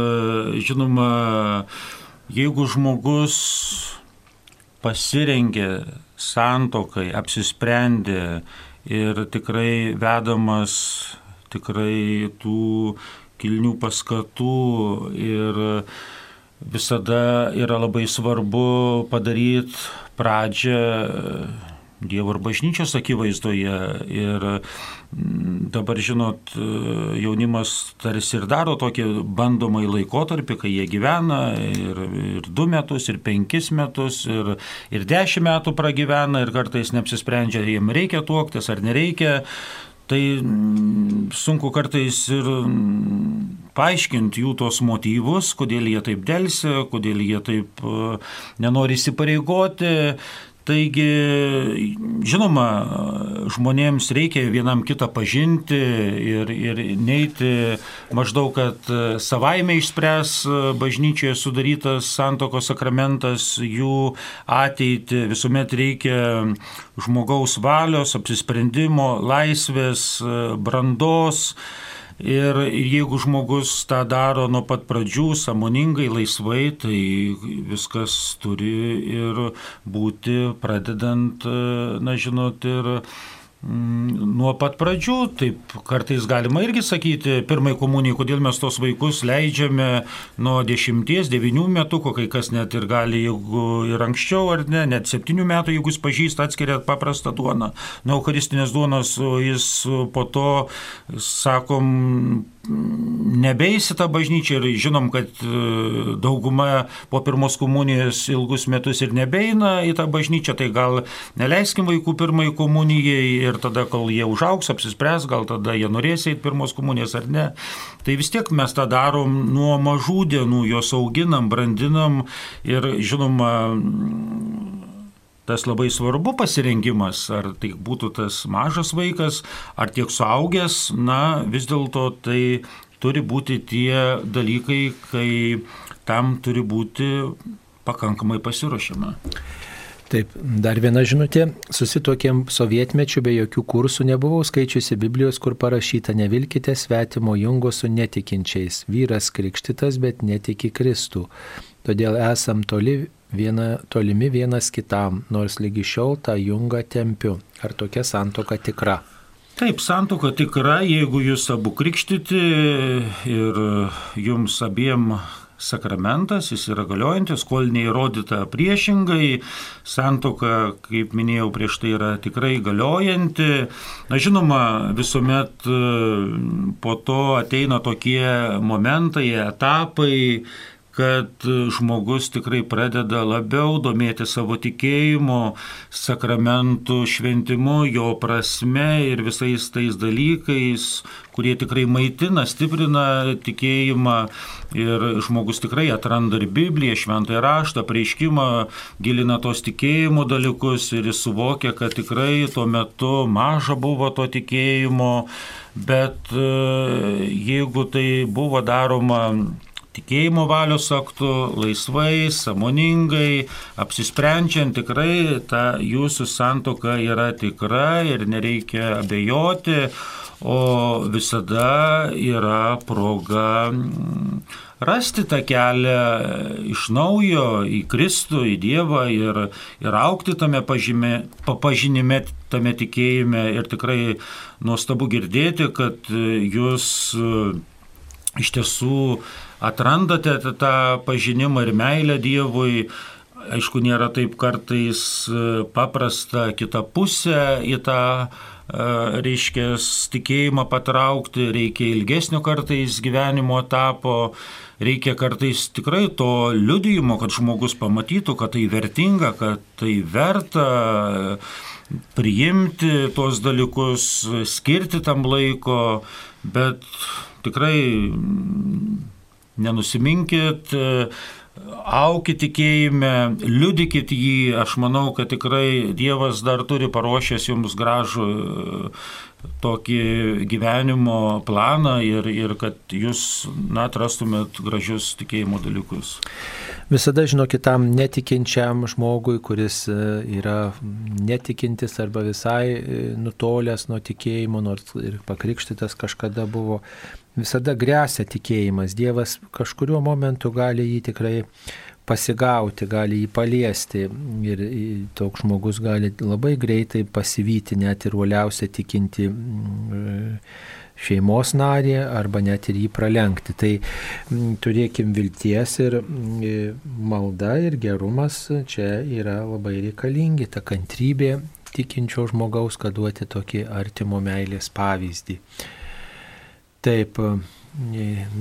žinoma, jeigu žmogus pasirengė santokai, apsisprendė, ir tikrai vedamas tikrai tų kilnių paskatų ir visada yra labai svarbu padaryti pradžią Dievo ir bažnyčios akivaizdoje. Ir dabar, žinot, jaunimas tarsi ir daro tokį bandomąjį laikotarpį, kai jie gyvena ir, ir du metus, ir penkis metus, ir, ir dešimt metų pragyvena ir kartais neapsisprendžia, jiem reikia tuoktis ar nereikia. Tai mm, sunku kartais ir mm, paaiškinti jų tos motyvus, kodėl jie taip dėlsi, kodėl jie taip nenori įsipareigoti. Taigi, žinoma, žmonėms reikia vienam kitą pažinti ir, ir neiti maždaug, kad savaime išspręs bažnyčioje sudarytas santokos sakramentas jų ateitį. Visuomet reikia žmogaus valios, apsisprendimo, laisvės, brandos. Ir, jeigu žmogus tą daro nuo pat pradžių, samoningai, laisvai, tai viskas turi ir būti pradedant, na žinot, ir nuo pat pradžių, taip kartais galima irgi sakyti, pirmai komunijai, kodėl mes tos vaikus leidžiame nuo 10-9 metų, kai kas net ir gali, jeigu ir anksčiau ar ne, net 7 metų, jeigu jis pažįsta, atskiria paprastą duoną. Nuo eucharistinės duonos, jis po to, sakom, nebeisi tą bažnyčią ir žinom, kad e, dauguma po pirmos komunijos ilgus metus ir nebeina į tą bažnyčią, tai gal neleiskim vaikų pirmai komunijai ir tada, kol jie užauks, apsispręs, gal tada jie norės eiti pirmos komunijos ar ne. Tai vis tiek mes tą darom nuo mažų dienų, juos auginam, brandinam ir žinoma, tas labai svarbu pasirengimas, ar tai būtų tas mažas vaikas, ar tiek suaugęs, na vis dėlto tai turi būti tie dalykai, kai tam turi būti pakankamai pasiruošiama.
Taip, dar viena žinutė. Susitokėm sovietmečių be jokių kursų, nebuvau skaičiusi Biblijos, kur parašyta nevilkite svetimo jungo su netikinčiais. Vyras krikštytas, bet netiki Kristų. Todėl esam toli viena, tolimi vienas kitam, nors lygi šiol tą jungą tempiu. Ar tokia santoka tikra?
Taip, santoka tikra, jeigu jūs abu krikštyti ir jums abiem sakramentas, jis yra galiojantis, kol neįrodyta priešingai, santoka, kaip minėjau prieš tai, yra tikrai galiojanti. Na žinoma, visuomet po to ateina tokie momentai, etapai, kad žmogus tikrai pradeda labiau domėti savo tikėjimu, sakramentų šventimu, jo prasme ir visais tais dalykais, kurie tikrai maitina, stiprina tikėjimą. Ir žmogus tikrai atranda ir Bibliją, šventąją raštą, prieiškimą, gilina tos tikėjimo dalykus ir jis suvokia, kad tikrai tuo metu maža buvo to tikėjimo, bet e, jeigu tai buvo daroma tikėjimo valios aktu, laisvai, samoningai, apsisprendžiant tikrai ta jūsų santoka yra tikra ir nereikia abejoti, o visada yra proga mm, rasti tą kelią iš naujo į Kristų, į Dievą ir, ir aukti tame pažymė, pažinime, tame tikėjime. Ir tikrai nuostabu girdėti, kad jūs iš tiesų atrandate tą pažinimą ir meilę Dievui. Aišku, nėra taip kartais e, paprasta kitą pusę į tą e, reiškia tikėjimą patraukti, reikia ilgesnio kartais gyvenimo etapo, reikia kartais tikrai to liudijimo, kad žmogus pamatytų, kad tai vertinga, kad tai verta priimti tuos dalykus, skirti tam laiko, bet tikrai nenusiminkit, aukit tikėjime, liudykit jį, aš manau, kad tikrai Dievas dar turi paruošęs jums gražų tokį gyvenimo planą ir, ir kad jūs, na, atrastumėt gražius tikėjimo dalykus.
Visada, žinokit, tam netikinčiam žmogui, kuris e, yra netikintis arba visai e, nutolęs nuo tikėjimo, nors ir pakrikštytas kažkada buvo, visada grėsia tikėjimas. Dievas kažkuriuo momentu gali jį tikrai pasigauti, gali jį paliesti ir toks žmogus gali labai greitai pasivyti net ir uoliausią tikinti mm, šeimos narį arba net ir jį pralenkti. Tai mm, turėkim vilties ir mm, malda ir gerumas čia yra labai reikalingi, ta kantrybė tikinčio žmogaus, kad duoti tokį artimo meilės pavyzdį. Taip,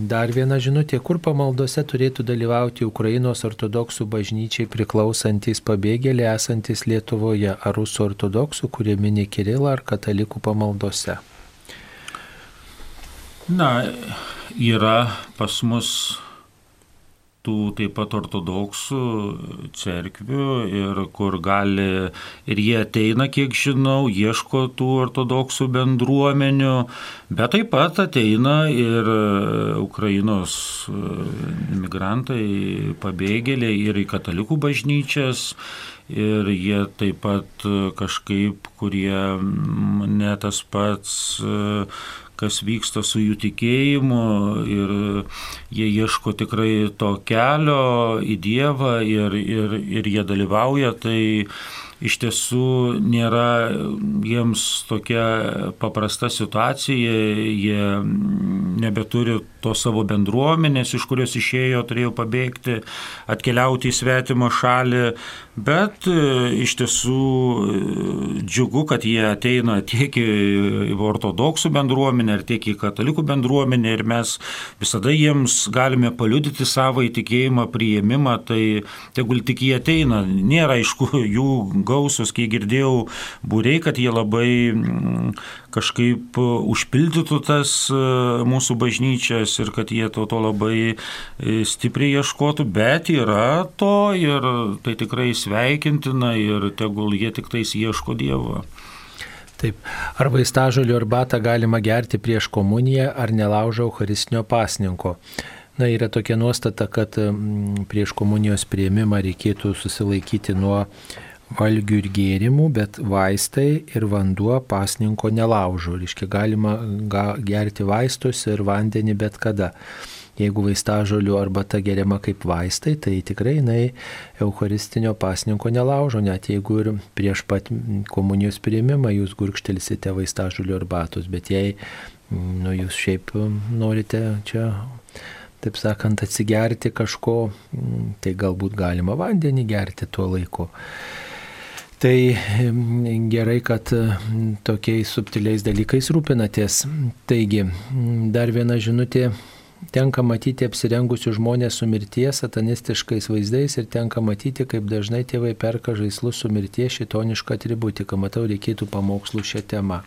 dar viena žinutė, kur pamaldose turėtų dalyvauti Ukrainos ortodoksų bažnyčiai priklausantis pabėgėliai esantis Lietuvoje, ar rusų ortodoksų, kurie mini Kirilą, ar katalikų pamaldose?
Na, yra pas mus tų taip pat ortodoksų cerkvių ir kur gali, ir jie ateina, kiek žinau, ieško tų ortodoksų bendruomenių, bet taip pat ateina ir Ukrainos imigrantai, pabėgėliai ir į katalikų bažnyčias. Ir jie taip pat kažkaip, kurie ne tas pats kas vyksta su jų tikėjimu ir jie ieško tikrai to kelio į Dievą ir, ir, ir jie dalyvauja, tai iš tiesų nėra jiems tokia paprasta situacija, jie nebeturi to savo bendruomenės, iš kurios išėjo, turėjo pabėgti, atkeliauti į svetimą šalį, bet e, iš tiesų e, džiugu, kad jie ateina tiek į ortodoksų bendruomenę, tiek į katalikų bendruomenę ir mes visada jiems galime paliudyti savo įtikėjimą, priėmimą, tai tegul tik jie ateina. Nėra aišku jų gausus, kai girdėjau būrei, kad jie labai kažkaip užpildytų tas e, mūsų bažnyčias ir kad jie to, to labai e, stipriai ieškotų, bet yra to ir tai tikrai sveikintina ir tegul jie tik tais ieško Dievo.
Taip, ar vaistažolių arbatą galima gerti prieš komuniją, ar nelaužo Eucharistinio pasninko. Na, yra tokia nuostata, kad prieš komunijos prieimimą reikėtų susilaikyti nuo valgių ir gėrimų, bet vaistai ir vanduo pasninko nelaužo. Reiškia, galima gerti vaistus ir vandenį bet kada. Jeigu vaistažolių arbata geriama kaip vaistai, tai tikrai jinai Eucharistinio pasninko nelaužo, net jeigu ir prieš pat komunijos prieimimą jūs gurkštelsite vaistažolių arbatos, bet jei nu, jūs šiaip norite čia taip sakant, atsigerti kažko, tai galbūt galima vandenį gerti tuo laiku. Tai gerai, kad tokiais subtiliais dalykais rūpinatės. Taigi, dar viena žinutė. Tenka matyti apsirengusių žmonės su mirties satanistiškais vaizdais ir tenka matyti, kaip dažnai tėvai perka žaislus su mirties šitonišką atributiką. Matau, reikėtų pamokslų šią temą.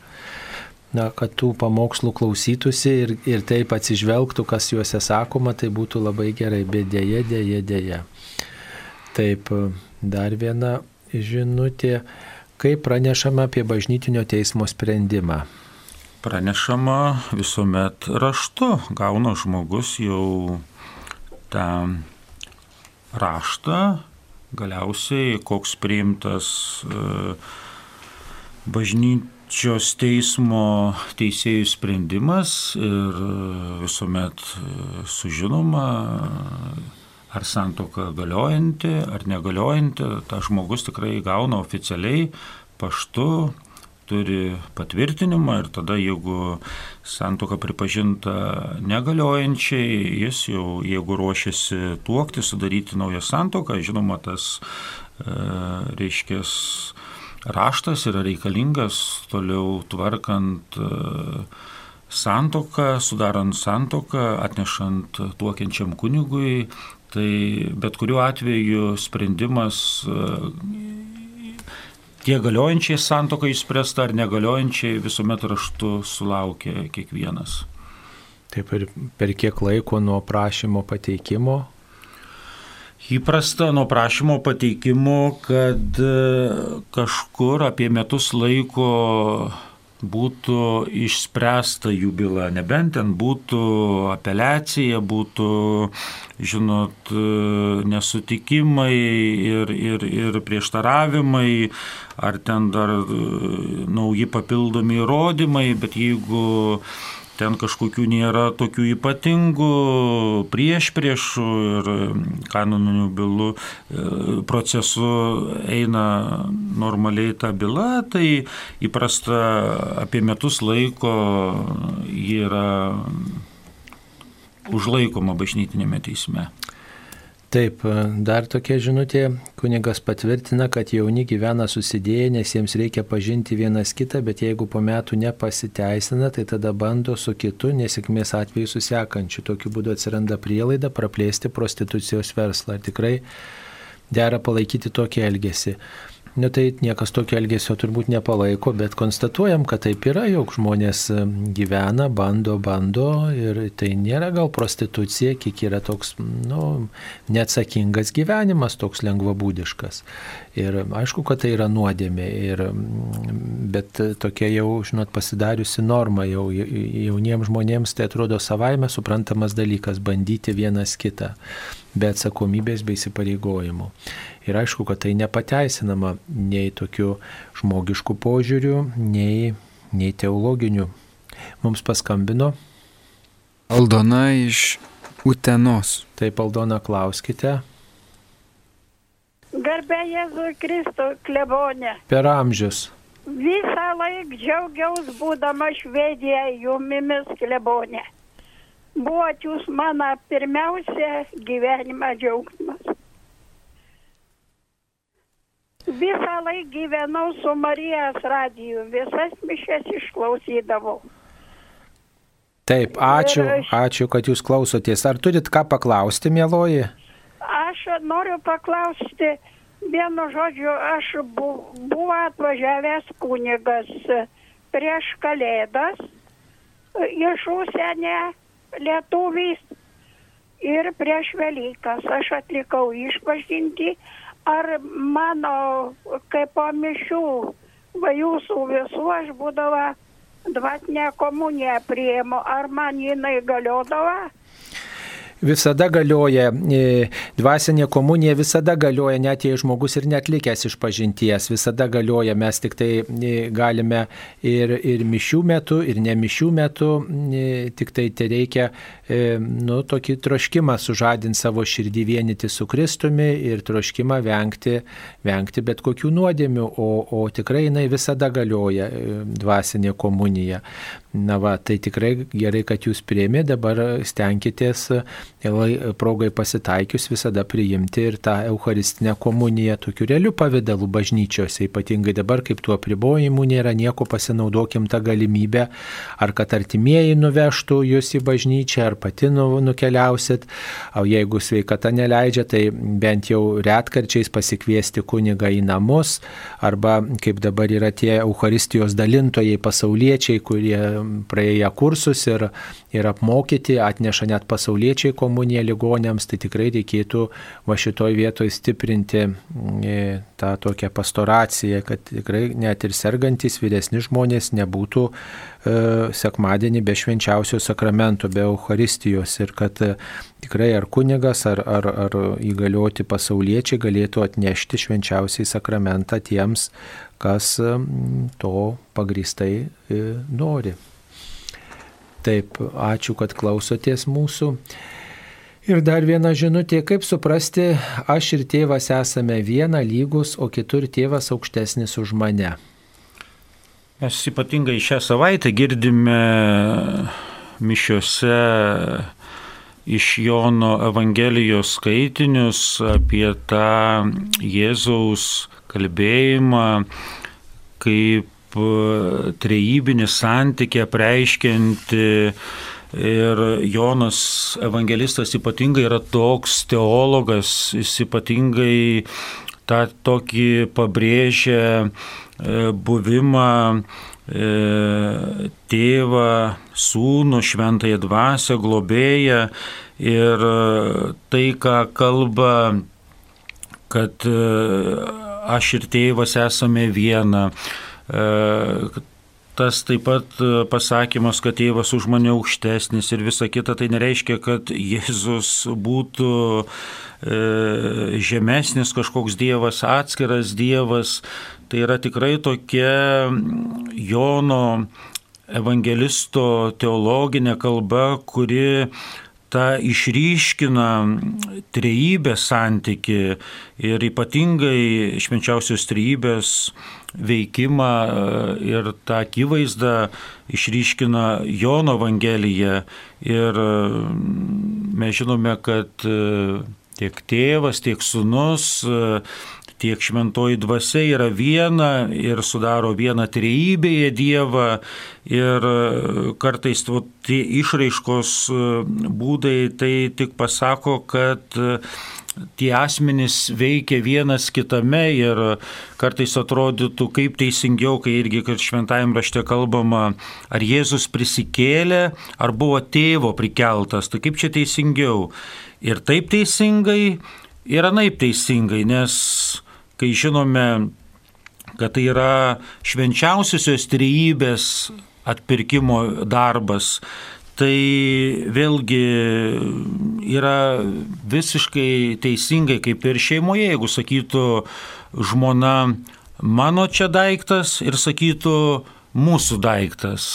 Na, kad tų pamokslų klausytųsi ir, ir taip atsižvelgtų, kas juose sakoma, tai būtų labai gerai, bet dėje, dėje, dėje. Taip, dar viena žinutė, kaip pranešama apie bažnytinio teismo sprendimą.
Pranešama visuomet raštu, gauna žmogus jau tą raštą, galiausiai koks priimtas e, bažnyčios teismo teisėjų sprendimas ir visuomet e, sužinoma ar santoka galiojanti, ar negaliojanti, tas žmogus tikrai gauna oficialiai paštu, turi patvirtinimą ir tada jeigu santoka pripažinta negaliojančiai, jis jau, jeigu ruošiasi tuokti, sudaryti naują santoką, žinoma, tas e, reiškia raštas yra reikalingas toliau tvarkant e, santoką, sudarant santoką, atnešant tuokiančiam kunigui Tai bet kuriuo atveju sprendimas e, tiek galiojančiai santokai išspręsta ar negaliojančiai visuomet raštu sulaukia kiekvienas.
Taip ir per kiek laiko nuo prašymo pateikimo?
Įprasta nuo prašymo pateikimo, kad e, kažkur apie metus laiko būtų išspręsta jų byla, nebent ten būtų apeliacija, būtų, žinot, nesutikimai ir, ir, ir prieštaravimai, ar ten dar nauji papildomi įrodymai, bet jeigu ten kažkokių nėra tokių ypatingų prieš priešų ir kanoninių bylų e, procesų eina normaliai ta byla, tai įprasta apie metus laiko ji yra užlaikoma bažnytinėme teisme.
Taip, dar tokia žinutė, kunigas patvirtina, kad jauni gyvena susidėję, nes jiems reikia pažinti vienas kitą, bet jeigu po metų nepasiteisina, tai tada bando su kitu nesėkmės atveju susiekančiu. Tokiu būdu atsiranda prielaida praplėsti prostitucijos verslą. Tikrai dera palaikyti tokį elgesį? Nu, tai niekas tokio elgesio turbūt nepalaiko, bet konstatuojam, kad taip yra, jog žmonės gyvena, bando, bando ir tai nėra gal prostitucija, kiek yra toks, nu, neatsakingas gyvenimas, toks lengvabūdiškas. Ir aišku, kad tai yra nuodėmė, ir, bet tokia jau, žinot, pasidariusi norma, jau jauniems žmonėms tai atrodo savaime suprantamas dalykas - bandyti vienas kitą be atsakomybės bei įsipareigojimų. Ir aišku, kad tai nepateisinama nei tokiu žmogišku požiūriu, nei, nei teologiniu Mums paskambino.
Aldona iš Utenos.
Taip, Aldona, klauskite.
Garbė Jėzui Kristui, klebonė.
Per amžius.
Visą laiką džiaugiaus būdama Švedija jumimis klebonė. Buvot jūs mano pirmiausia gyvenimo džiaugsmas. Visą laiką gyvenau su Marijos radiju, visas mišes išklausydavau.
Taip, ačiū,
Ir-
ačiū, kad jūs klausotės. Ar turit ką paklausti, mėloji?
Aš noriu paklausti, vienu žodžiu, aš bu- buvo atvažiavęs kunigas prieš kalėdas iš užsienio lietuvys ir prieš Velykas. Aš atlikau išpažinti, ar mano kaip po mišių, va jūsų visų aš būdavo dvasinę komuniją prieimu, ar man jinai galiodavo?
Visada galioja, e, dvasinė komunija visada galioja, net jei žmogus ir netlikęs iš pažinties, visada galioja, mes tik tai e, galime ir, ir mišių metu, ir ne mišių metu, e, tik tai tai reikia, nu, tokį troškimą sužadinti savo širdį vienyti su Kristumi ir troškimą vengti, vengti bet kokių nuodėmių, o, o tikrai jinai visada galioja, dvasinė komunija. Na va, tai tikrai gerai, kad jūs prieimė, dabar stenkitės e, progai pasitaikius visada priimti ir tą Eucharistinę komuniją tokiu realiu pavydalu bažnyčiose, ypatingai dabar, kaip tuo pribojimu nėra nieko, pasinaudokim tą galimybę, ar kad artimieji nuvežtų jūs į bažnyčią, ar pati nu- nukeliausit, o jeigu sveikata neleidžia, tai bent jau retkarčiais pasikviesti kunigą į namus, arba kaip dabar yra tie Eucharistijos dalintojai pasauliečiai, kurie praėję kursus ir, ir apmokyti, atneša net pasauliečiai komuniją ligonėms, tai tikrai reikėtų va šitoj vietoje stiprinti mm, e, tą tokią pastoraciją, kad tikrai net ir sergantis vyresni žmonės nebūtų e, sekmadienį be švenčiausio sakramento, be Eucharistijos ir kad e, tikrai ar kunigas, ar, ar, ar įgalioti pasauliečiai galėtų atnešti švenčiausiai sakramentą tiems, kas mm, to pagristai e, nori. Taip, ačiū, kad klausotės mūsų. Ir dar viena žinutė, kaip suprasti, aš ir tėvas esame viena lygus, o kitur tėvas aukštesnis už mane.
Mes ypatingai šią savaitę girdime mišiuose iš Jono Evangelijos skaitinius apie tą Jėzaus kalbėjimą kaip trejybinį santykį preiškianti Ir Jonas evangelistas ypatingai yra toks teologas, jis ypatingai tą tokį pabrėžia e, buvimą e, tėvą, sūnų, šventąją dvasę, globėją ir tai, ką kalba, kad e, aš ir tėvas esame viena. E, tas taip pat pasakymas, kad tėvas už mane aukštesnis ir visa kita, tai nereiškia, kad Jėzus būtų e, žemesnis kažkoks dievas, atskiras dievas. Tai yra tikrai tokia Jono evangelisto teologinė kalba, kuri tą išryškina trejybės santyki ir ypatingai švenčiausios trejybės veikimą ir tą akivaizdą išryškina Jono Evangelija. Ir mes žinome, kad tiek tėvas, tiek sunus, tiek šventoji dvasia yra viena ir sudaro vieną trejybėje Dievą ir kartais tu, tie išraiškos būdai tai tik pasako, kad tie asmenys veikia vienas kitame ir kartais atrodytų kaip teisingiau, kai irgi, kad šventajame rašte kalbama, ar Jėzus prisikėlė, ar buvo tėvo prikeltas, tai kaip čia teisingiau. Ir taip teisingai, ir anaip teisingai, nes kai žinome, kad tai yra švenčiausiosios trejybės atpirkimo darbas, tai vėlgi yra visiškai teisingai kaip ir šeimoje, jeigu sakytų žmona mano čia daiktas ir sakytų mūsų daiktas.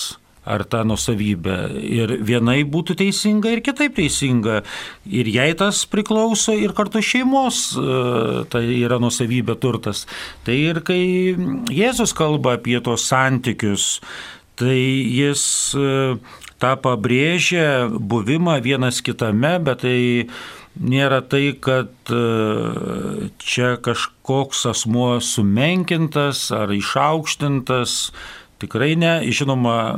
ar tą nusavybę. Ir vienai būtų teisinga, ir kitaip teisinga. Ir jai tas priklauso, ir kartu šeimos e, tai yra nusavybė turtas. Tai ir kai Jėzus kalba apie tos santykius, tai jis e, tą pabrėžia buvimą vienas kitame, bet tai nėra tai, kad e, čia kažkoks asmuo sumenkintas ar išaukštintas. Tikrai ne, žinoma,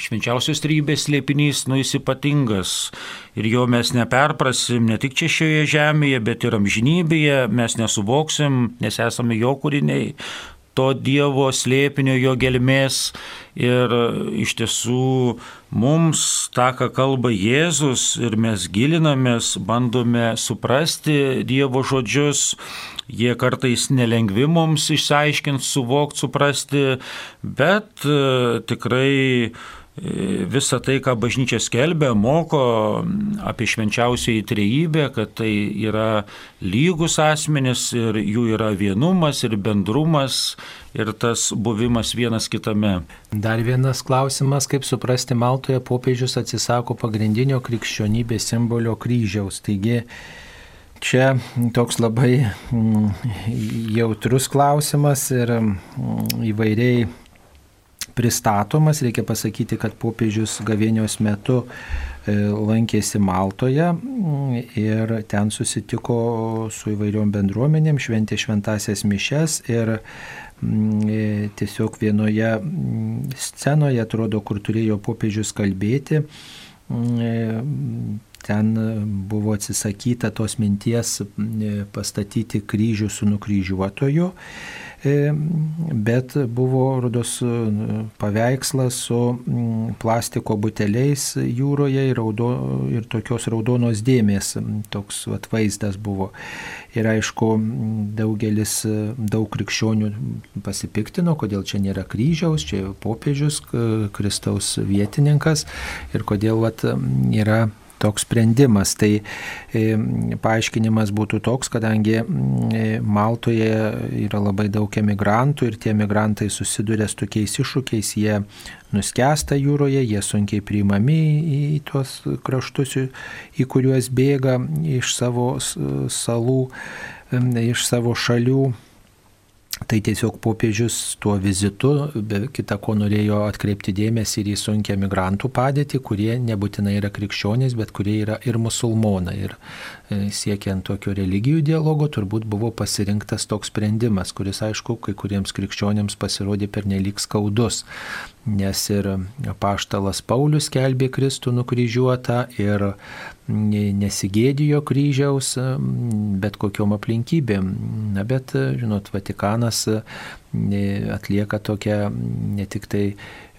švenčiausios trybės slėpinys, nu jis ypatingas. Ir jo mes neperprasim ne tik čia šioje žemėje, bet ir amžinybėje, mes nesuvoksim, nes esame jo kūriniai to Dievo slėpinio, jo gelmės. Ir iš tiesų mums tą, ką kalba Jėzus ir mes gilinamės, bandome suprasti Dievo žodžius, jie kartais nelengvi mums išsiaiškinti, suvokti, suprasti, bet e, tikrai visą tai, ką bažnyčia skelbia, moko apie švenčiausiai trejybę, kad tai yra lygus asmenis ir jų yra vienumas ir bendrumas ir tas buvimas vienas kitame.
Dar vienas klausimas, kaip suprasti, Maltoje popiežius atsisako pagrindinio krikščionybės simbolio kryžiaus. Taigi, Čia toks labai mm, jautrus klausimas ir mm, įvairiai pristatomas. Reikia pasakyti, kad popiežius gavėnios metu e, lankėsi Maltoje mm, ir ten susitiko su įvairiom bendruomenėm, šventė šventasias mišes ir mm, e, tiesiog vienoje mm, scenoje, atrodo, kur turėjo popiežius kalbėti, e, ten buvo atsisakyta tos minties pastatyti kryžių su nukryžiuotoju bet buvo rodos paveikslas su plastiko buteliais jūroje ir, raudo, ir tokios raudonos dėmės, toks atvaizdas buvo. Ir aišku, daugelis, daug krikščionių pasipiktino, kodėl čia nėra kryžiaus, čia popiežius, Kristaus vietininkas ir kodėl vat, yra toks sprendimas. Tai e, paaiškinimas būtų toks, kadangi e, Maltoje yra labai daug emigrantų ir tie emigrantai susiduria su tokiais iššūkiais, jie nuskesta jūroje, jie sunkiai priimami į tuos kraštus, į kuriuos bėga iš savo salų, iš savo šalių. Tai tiesiog popiežius tuo vizitu, be kita ko norėjo atkreipti dėmesį ir į sunkę migrantų padėtį, kurie nebūtinai yra krikščionys, bet kurie yra ir musulmonai. Ir e, siekiant tokio religijų dialogo turbūt buvo pasirinktas toks sprendimas, kuris aišku kai kuriems krikščionėms pasirodė pernelyg skaudus nes ir paštalas Paulius kelbė Kristų nukryžiuotą ir nesigėdijo kryžiaus bet kokiom aplinkybėm. Na bet, žinot, Vatikanas atlieka tokią ne tik tai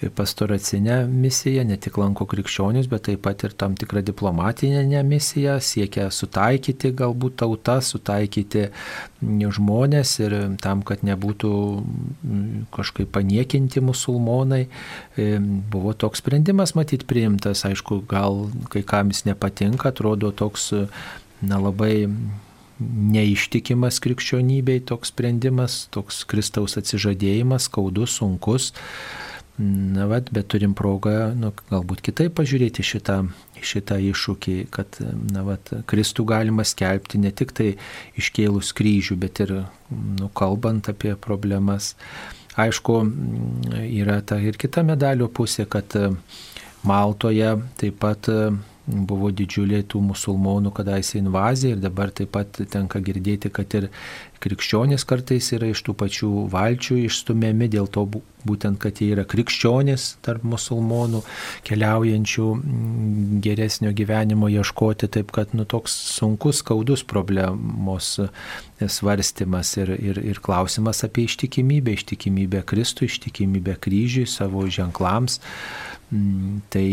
pastoracinę misiją, ne tik lanko krikščionius, bet taip pat ir tam tikrą diplomatinę misiją, siekia sutaikyti galbūt tautą, sutaikyti žmonės ir tam, kad nebūtų kažkaip paniekinti musulmonai, buvo toks sprendimas matyti priimtas, aišku, gal kai kam jis nepatinka, atrodo toks na, labai neištikimas krikščionybei toks sprendimas, toks Kristaus atsižadėjimas, skaudus, sunkus. Na, vat, bet turim progą, nu, galbūt kitaip pažiūrėti šitą, šitą iššūkį, kad, na, vat, Kristų galima skelbti ne tik tai iškėlus kryžių, bet ir, nu, kalbant apie problemas. Aišku, yra ta ir kita medalio pusė, kad Maltoje taip pat buvo didžiulė tų musulmonų kadaise invazija ir dabar taip pat tenka girdėti, kad ir krikščionys kartais yra iš tų pačių valčių išstumiami dėl to būtent, kad jie yra krikščionys tarp musulmonų, keliaujančių mm, geresnio gyvenimo ieškoti, taip kad nu, toks sunkus, skaudus problemos svarstymas ir, ir, ir klausimas apie ištikimybę, ištikimybę Kristui, ištikimybę kryžiui, savo ženklams. Mm, tai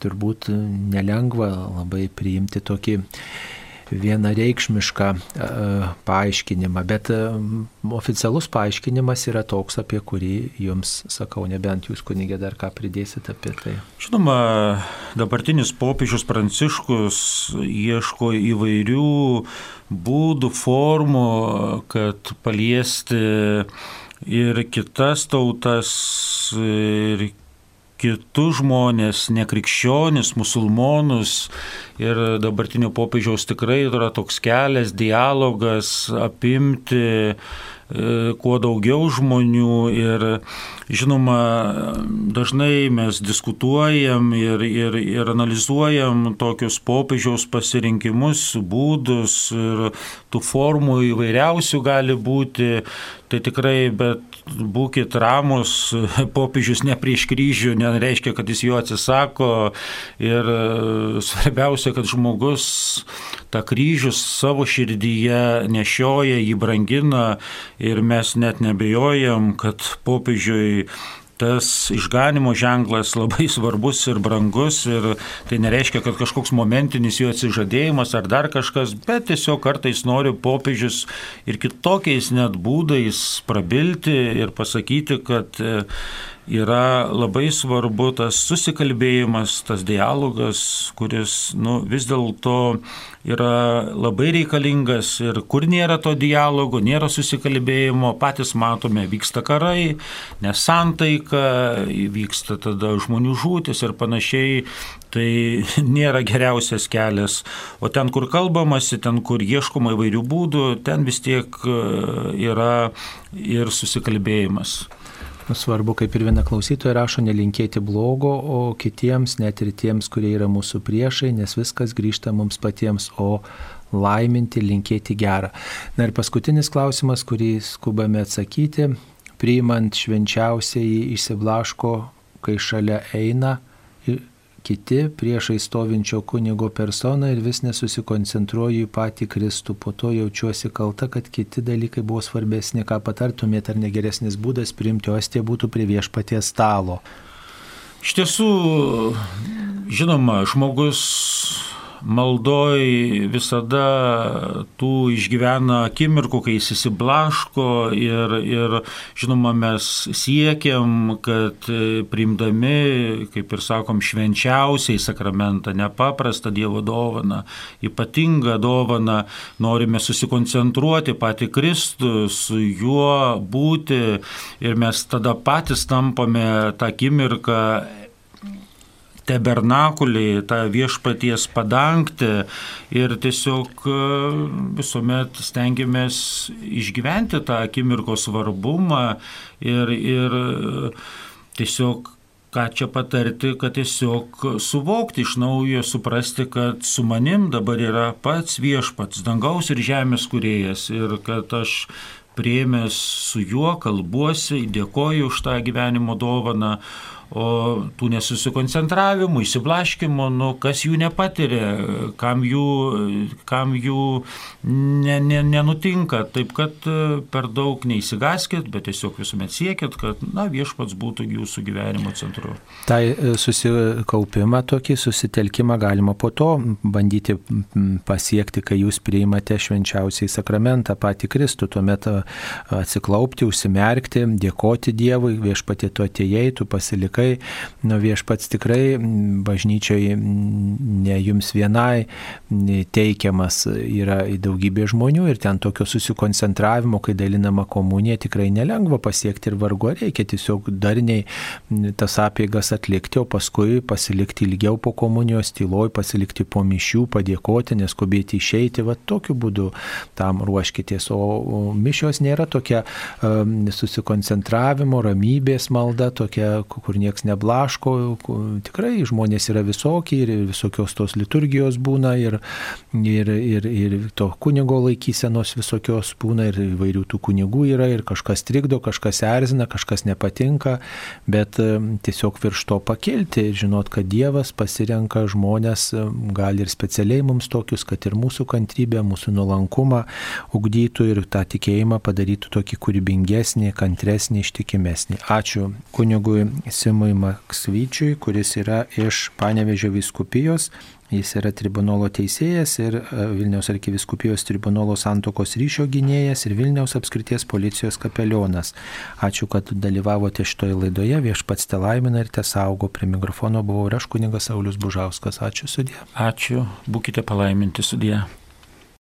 turbūt nelengva labai priimti tokį vienareikšmišką e, paaiškinimą, bet e, oficialus paaiškinimas yra toks, apie kurį jums sakau, nebent jūs kunigė dar ką pridėsit apie tai.
Žinoma, dabartinis popiežius Pranciškus ieško įvairių būdų, formų, kad paliesti ir kitas tautas, ir kitus žmonės, nekrikščionis, musulmonus. Ir dabartinio popiežiaus tikrai yra toks kelias, dialogas, apimti E, kuo daugiau žmonių ir žinoma, dažnai mes diskutuojam ir, ir, ir analizuojam tokius popiežiaus pasirinkimus, būdus ir tų formų įvairiausių gali būti. Tai tikrai, bet būkite ramus, popiežius ne prieš kryžių, nereiškia, kad jis jo atsisako. Ir svarbiausia, kad žmogus tą kryžių savo širdyje nešioja, jį brangina. Ir mes net nebejojam, kad popiežiui tas išganimo ženklas labai svarbus ir brangus ir tai nereiškia, kad kažkoks momentinis jo atsižadėjimas ar dar kažkas, bet tiesiog kartais nori popiežius ir kitokiais net būdais prabilti ir pasakyti, kad yra labai svarbu tas susikalbėjimas, tas dialogas, kuris nu, vis dėlto yra labai reikalingas ir kur nėra to dialogo, nėra susikalbėjimo, patys matome, vyksta karai, nesantaika, vyksta tada žmonių žūtis ir panašiai, tai nėra geriausias kelias. O ten, kur kalbamasi, ten, kur ieškoma įvairių būdų, ten vis tiek e, yra ir susikalbėjimas.
Svarbu, kaip ir viena klausytoja rašo, nelinkėti blogo, o kitiems, net ir tiems, kurie yra mūsų priešai, nes viskas grįžta mums patiems, o laiminti, linkėti gerą. Na ir paskutinis klausimas, kurį skubame atsakyti, priimant švenčiausiai išsiblaško, kai šalia eina kiti priešai stovinčio kunigo persona ir vis nesusikoncentruoju į patį Kristų. Po to jaučiuosi kalta, kad kiti dalykai buvo svarbesni, ką patartumėte, ar negeresnis būdas priimti ostiją būtų prie viešpaties stalo.
Iš tiesų, žinoma, žmogus maldoj visada tų išgyvena akimirkų, kai jis įsiblaško ir, ir žinoma mes siekiam, kad priimdami, kaip ir sakom, švenčiausiai sakramentą, nepaprastą Dievo dovaną, ypatingą dovaną, norime susikoncentruoti patį Kristų, su juo būti ir mes tada patys tampame tą akimirką tabernakulį, tą viešpaties padangtį ir tiesiog e, visuomet stengiamės išgyventi tą akimirkos svarbumą ir, ir e, tiesiog ką čia patarti, kad tiesiog suvokti iš naujo, suprasti, kad su manim dabar yra pats viešpats, dangaus ir žemės kuriejas ir kad aš prieimęs su juo kalbuosi, dėkoju už tą gyvenimo dovaną, O tų nesusikoncentravimų, įsiblaškimo, nu, kas jų nepatiria, kam jų, kam jų ne, ne, nenutinka. Taip kad e, per daug neįsigaskit, bet tiesiog visuomet siekit, kad na, viešpats būtų jūsų gyvenimo centru.
Tai e, susikaupimą, tokį susitelkimą galima po to bandyti pasiekti, kai jūs priimate švenčiausiai sakramentą patį Kristų, tuomet e, atsiklaupti, užsimerkti, dėkoti Dievui, viešpatė tu atėjai, tu pasilikai vaikai, nu viešpats tikrai bažnyčioje ne jums vienai teikiamas yra daugybė žmonių ir ten tokio susikoncentravimo, kai dalinama komunija, tikrai nelengva pasiekti ir vargu reikia tiesiog darniai tas apėgas atlikti, o paskui pasilikti ilgiau po komunijos, tyloj, pasilikti po mišių, padėkoti, neskubėti išeiti, va tokiu būdu tam ruoškitės. O mišios nėra tokia um, susikoncentravimo, ramybės malda, tokia, kur nieks neblaško, tikrai žmonės yra visokie ir visokios tos liturgijos būna ir, ir, ir, ir to kunigo laikysenos visokios būna ir įvairių tų kunigų yra ir kažkas trikdo, kažkas erzina, kažkas nepatinka, bet tiesiog virš to pakilti ir žinot, kad Dievas pasirenka žmonės, gali ir specialiai mums tokius, kad ir mūsų kantrybę, mūsų nuolankumą ugdytų ir tą tikėjimą padarytų tokį kūrybingesnį, kantresnį, ištikimesnį. Ačiū kunigui Simui. Tomui Maksvyčiui, kuris yra iš Panevežio viskupijos. Jis yra tribunolo teisėjas ir e, Vilniaus arkiviskupijos tribunolo santokos ryšio gynėjas ir Vilniaus apskrities policijos kapelionas. Ačiū, kad dalyvavote šitoje laidoje, viešpats te laimina ir te saugo. Prie mikrofono buvau ir aš kunigas Saulis Bužauskas. Ačiū sudė.
Ačiū, būkite palaiminti sudė.